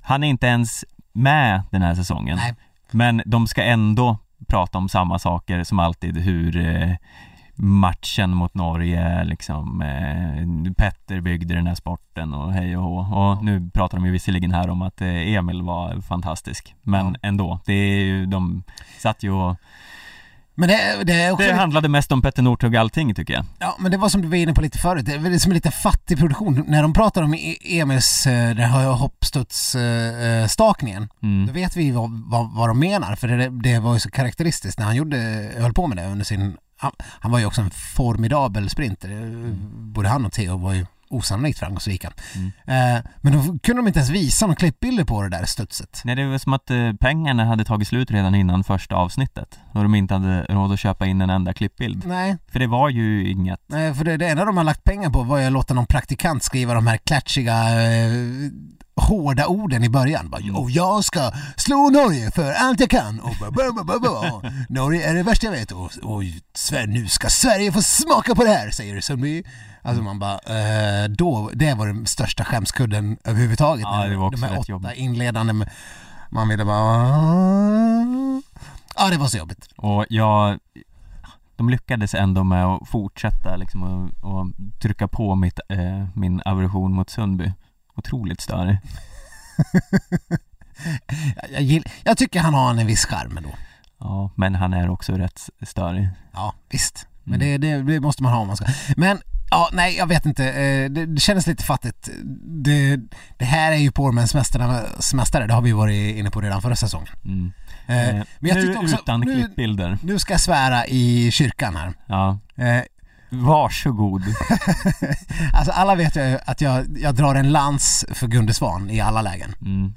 Han är inte ens med den här säsongen. Nej. Men de ska ändå prata om samma saker som alltid, hur eh, matchen mot Norge, liksom eh, Petter byggde den här sporten och hej och hå. Och nu pratar de ju visserligen här om att eh, Emil var fantastisk, men Ja. ändå. Det är ju, de satt ju och, Men det, det också... det handlade mest om Petter Northug allting tycker jag. Ja, men det var som du var inne på lite förut, det är som en lite fattig produktion. När de pratar om E- Emils eh, den här hoppstudsstakningen, Mm. då vet vi vad, vad, vad de menar, för det, det var ju så karaktäristiskt när han gjorde, höll på med det under sin... Han, han var ju också en formidabel sprinter. Både han och Theo var ju osannolikt framgångsrika. Eh, men då kunde de inte ens visa några klippbilder på det där studset. Nej det var som att eh, pengarna hade tagit slut redan innan första avsnittet och de inte hade råd att köpa in en enda klippbild. Nej, För det var ju inget Nej, för det, det enda de har lagt pengar på var ju att låta någon praktikant skriva de här klatschiga, eh, hårda orden i början. Bara, och jag ska slå Norge för allt jag kan. Och bara, bara, bara, bara. Norge är det värsta jag vet. Och, och nu ska Sverige få smaka på det här, säger Sundby. Alltså man bara, eh, då, det var den största skämskudden överhuvudtaget. Ja, det var också de här åtta jobbigt. inledande, med- man ville bara... Ja, det var så jobbigt. Och jag De lyckades ändå med att fortsätta liksom och, och trycka på mitt, eh, min aversion mot Sundby Otroligt störig Jag, jag, jag tycker han har en viss charm ändå. Ja, men han är också rätt störig Ja, visst. Men det, det, det måste man ha om man ska. Men, ja, nej, jag vet inte. Eh, Det, det kändes lite fattigt. Det, det här är ju mästarnas mästare. Det har vi varit inne på redan förra säsongen. mm. Eh, eh, Men Nu också, utan nu, klippbilder nu ska jag svära i kyrkan här. Ja, Eh, varsågod Alltså alla vet ju att jag, jag drar en lans för Gunde Svan i alla lägen. mm.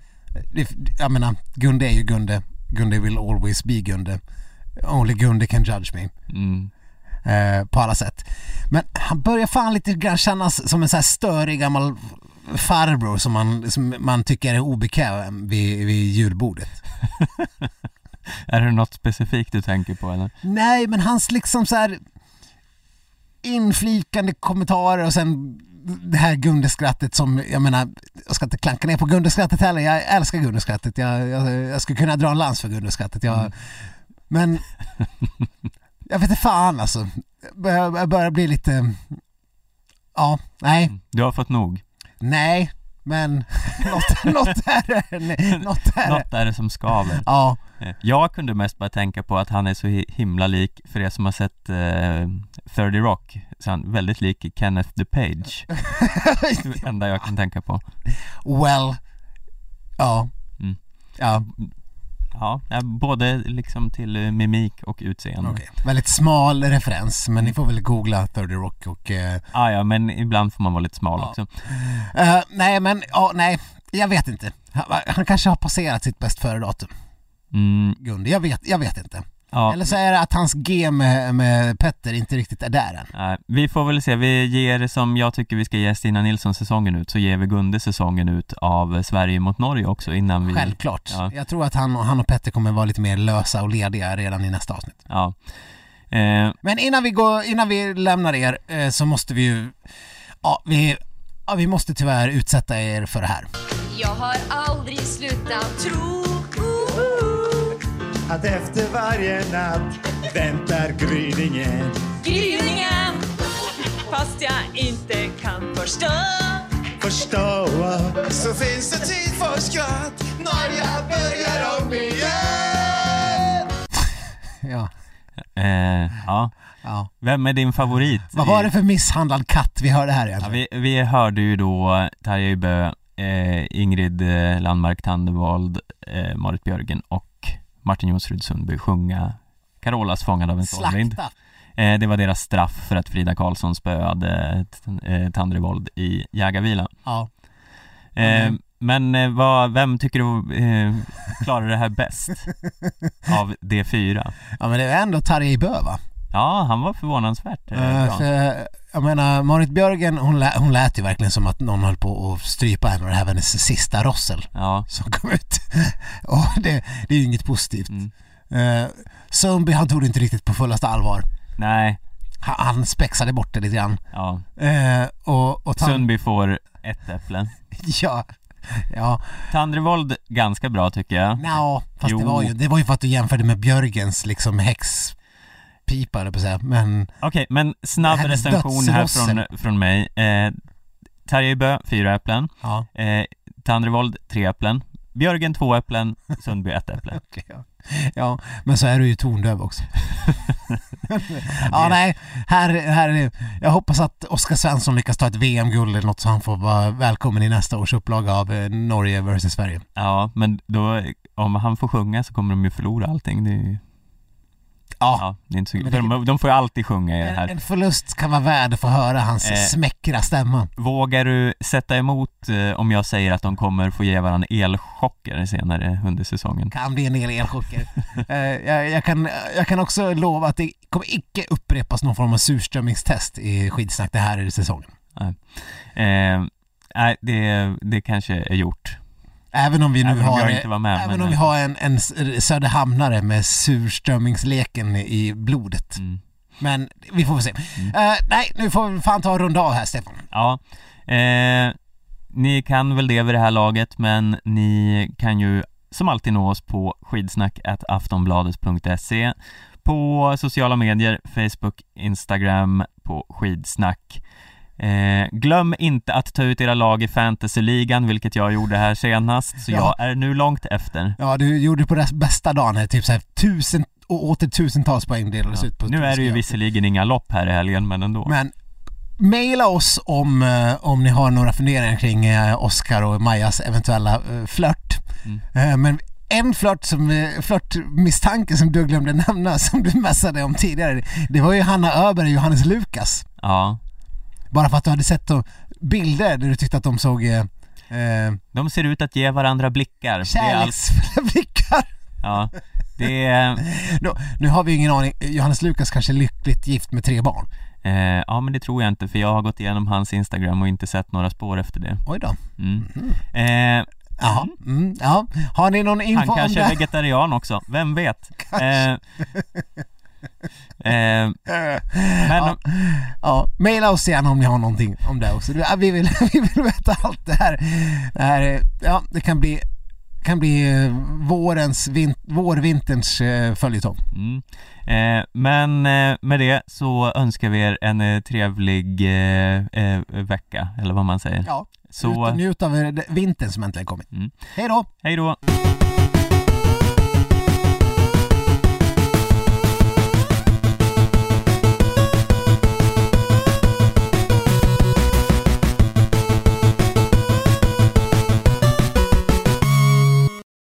Jag menar, Gunde är ju Gunde. Gunde will always be Gunde. Only Gunde can judge me. Mm. Eh, på alla sätt. Men han börjar fan lite grann kännas som en så här störig gammal farbror som man, som man tycker är obekväm vid, vid julbordet. Är det något specifikt du tänker på eller? Nej, men hans liksom så här inflikande kommentarer och sen det här Gundeskrattet som, jag menar, jag ska inte klanka ner på Gundeskrattet heller, jag älskar Gundeskrattet. Jag, jag, jag skulle kunna dra en lans för Gundeskrattet. Jag, Men jag vet inte fan alltså. Jag börjar, bli lite, ja, nej, Du har fått nog? nej, men något, något är det, något är det. Något är det som skaver Ja, Eh, Jag kunde mest bara tänka på att han är så hi- himla lik, för er som har sett eh, 30 Rock, så han är väldigt lik Kenneth DePage det enda jag kan tänka på well, ja, Mm. ja, Ja, ja, både liksom till eh, mimik och utseende okej. Väldigt smal referens, men ni får väl googla 30 Rock och... eh, ah, ja, men ibland får man vara lite smal Ja. också eh, nej, men, ja, nej. Jag vet inte. Han, han kanske har passerat sitt bäst före-datum. Mm, Gunde, jag vet, jag vet inte. Ja. Eller så är det att hans G med, med Petter inte riktigt är där än. Nej, vi får väl se, vi ger som jag tycker vi ska ge Stina Nilsson säsongen ut, så ger vi Gunde säsongen ut av Sverige mot Norge också innan vi... Självklart. Ja. Jag tror att han, och- han och Petter kommer vara lite mer lösa och lediga redan i nästa avsnitt. Ja. Eh, Men innan vi, går, innan vi lämnar er eh, så måste vi ju... Ja, vi, ja, vi måste tyvärr utsätta er för det här. Jag har aldrig slutat tro Att efter varje natt väntar gryningen Gryningen Fast jag inte kan förstå förstå Så finns det tid för skratt när jag börjar om igen Ja, eh, ja. ja. Vem är din favorit? Vad var det för misshandlad katt vi hörde här Ja, egentligen? vi, vi hörde ju då Tarja Ybö, eh, Ingrid eh, Landmark Tandevald, eh, Marit Björgen och Martin Jonsrud Sundby sjunga Carolas Fångad av en stormvind. Eh, det var deras straff för att Frida Karlsson spöade t- eh, Tandrevold i jägarvila. Ja. Eh, Mm. Men eh, vad, vem tycker du eh, klarar det här bäst av de fyra? ja, men det är ändå Tarjei Bö va? Ja, han var förvånansvärt eh, Eh, bra. för, jag menar, Marit Björgen hon, lä, hon lät ju verkligen som att någon höll på att strypa henne och det här var hennes sista rossel Ja, som kom ut. och det, det är ju inget positivt. Mm. Uh, Sundby han tog det inte riktigt på fullaste allvar. nej, Han, han spexade bort det lite grann. ja. Eh, och, och Sundby får ett äpple. Ja, ja, Tandrevold ganska bra tycker jag. no, fast Jo. det var, ju, det var ju för att du jämförde med Björgens liksom häxpipa eller på att säga. Men Okej, men snabb Hennes recension här från, från mig. Eh, Tarjei Ybö, fyra äpplen. ja, Eh, Tandrevold, tre äpplen. Björgen, två äpplen. Sundby, ett äpple. okej, ja. ja, men så är du ju tondöv också. ja, nej, här, här, jag hoppas att Oskar Svensson lyckas ta ett VM-guld eller något så han får vara välkommen i nästa års upplaga av eh, Norge vs Sverige. Ja, men då, om han får sjunga så kommer de ju förlora allting. Det är ju, Ja, ja, det är inte så, det- de, de får ju alltid sjunga i det en, här. en förlust kan vara värd att få höra hans Eh. smäckra stämma. Vågar du sätta emot eh, om jag säger att de kommer få ge varandra elchocker senare under säsongen? kan bli en del elchocker. Eh, jag, jag, kan, jag kan också lova att det kommer icke upprepas någon form av surströmmingstest i skidsnack det här är säsongen. Eh, nej, det, det kanske är gjort. Även om vi nu Även har, även men- om vi har en, en Söderhamnare med surströmmingsleken i blodet. Mm. Men vi får väl se. Eh, nej, nu får vi fan ta och runda av här Stefan. Ja, eh, ni kan väl det vid det här laget men ni kan ju som alltid nå oss på skidsnack.aftonbladet.se på sociala medier, Facebook, Instagram, på skidsnack. Eh, glöm inte att ta ut era lag i fantasyligan, vilket jag gjorde här senast, så Ja. jag är nu långt efter. Ja, du gjorde det på dess bästa dagen typ såhär tusen och åter tusentals poäng delades Ja. ut på Nu är det ju visserligen inga lopp här i helgen, men ändå. Men Maila oss om, eh, om ni har några funderingar kring eh, Oscar och Majas eventuella eh, flört. Mm. Men en flört som, flörtmisstanke som du glömde nämna, som du messade om tidigare, det var ju Hanna Öberg och Johannes Lukas. Ja, Bara för att du hade sett bilder där du tyckte att de såg eh, eh, de ser ut att ge varandra blickar. Kärleksfulla blickar. Ja, det är... Då, nu har vi ingen aning, Johannes Lukas kanske är lyckligt gift med tre barn. Eh, ja men det tror jag inte för jag har gått igenom hans Instagram och inte sett några spår efter det. Oj då. Mm. Eh, Jaha, mm, ja. Har ni någon info han om kanske det? är vegetarian också, vem vet? Eh, eh, men ja, ja, maila oss gärna om ni har någonting om det också. Ja, Vi vill, vi vill veta allt det här. Det, här är- ja, det kan bli, kan bli eh, vårens, vin, vårvinterns eh, följetong. mm. eh, men eh, med det så önskar vi er en trevlig eh, vecka, eller vad man säger. Ja, Så, njut av vintern som äntligen kommit. Mm. Hej då! hej då!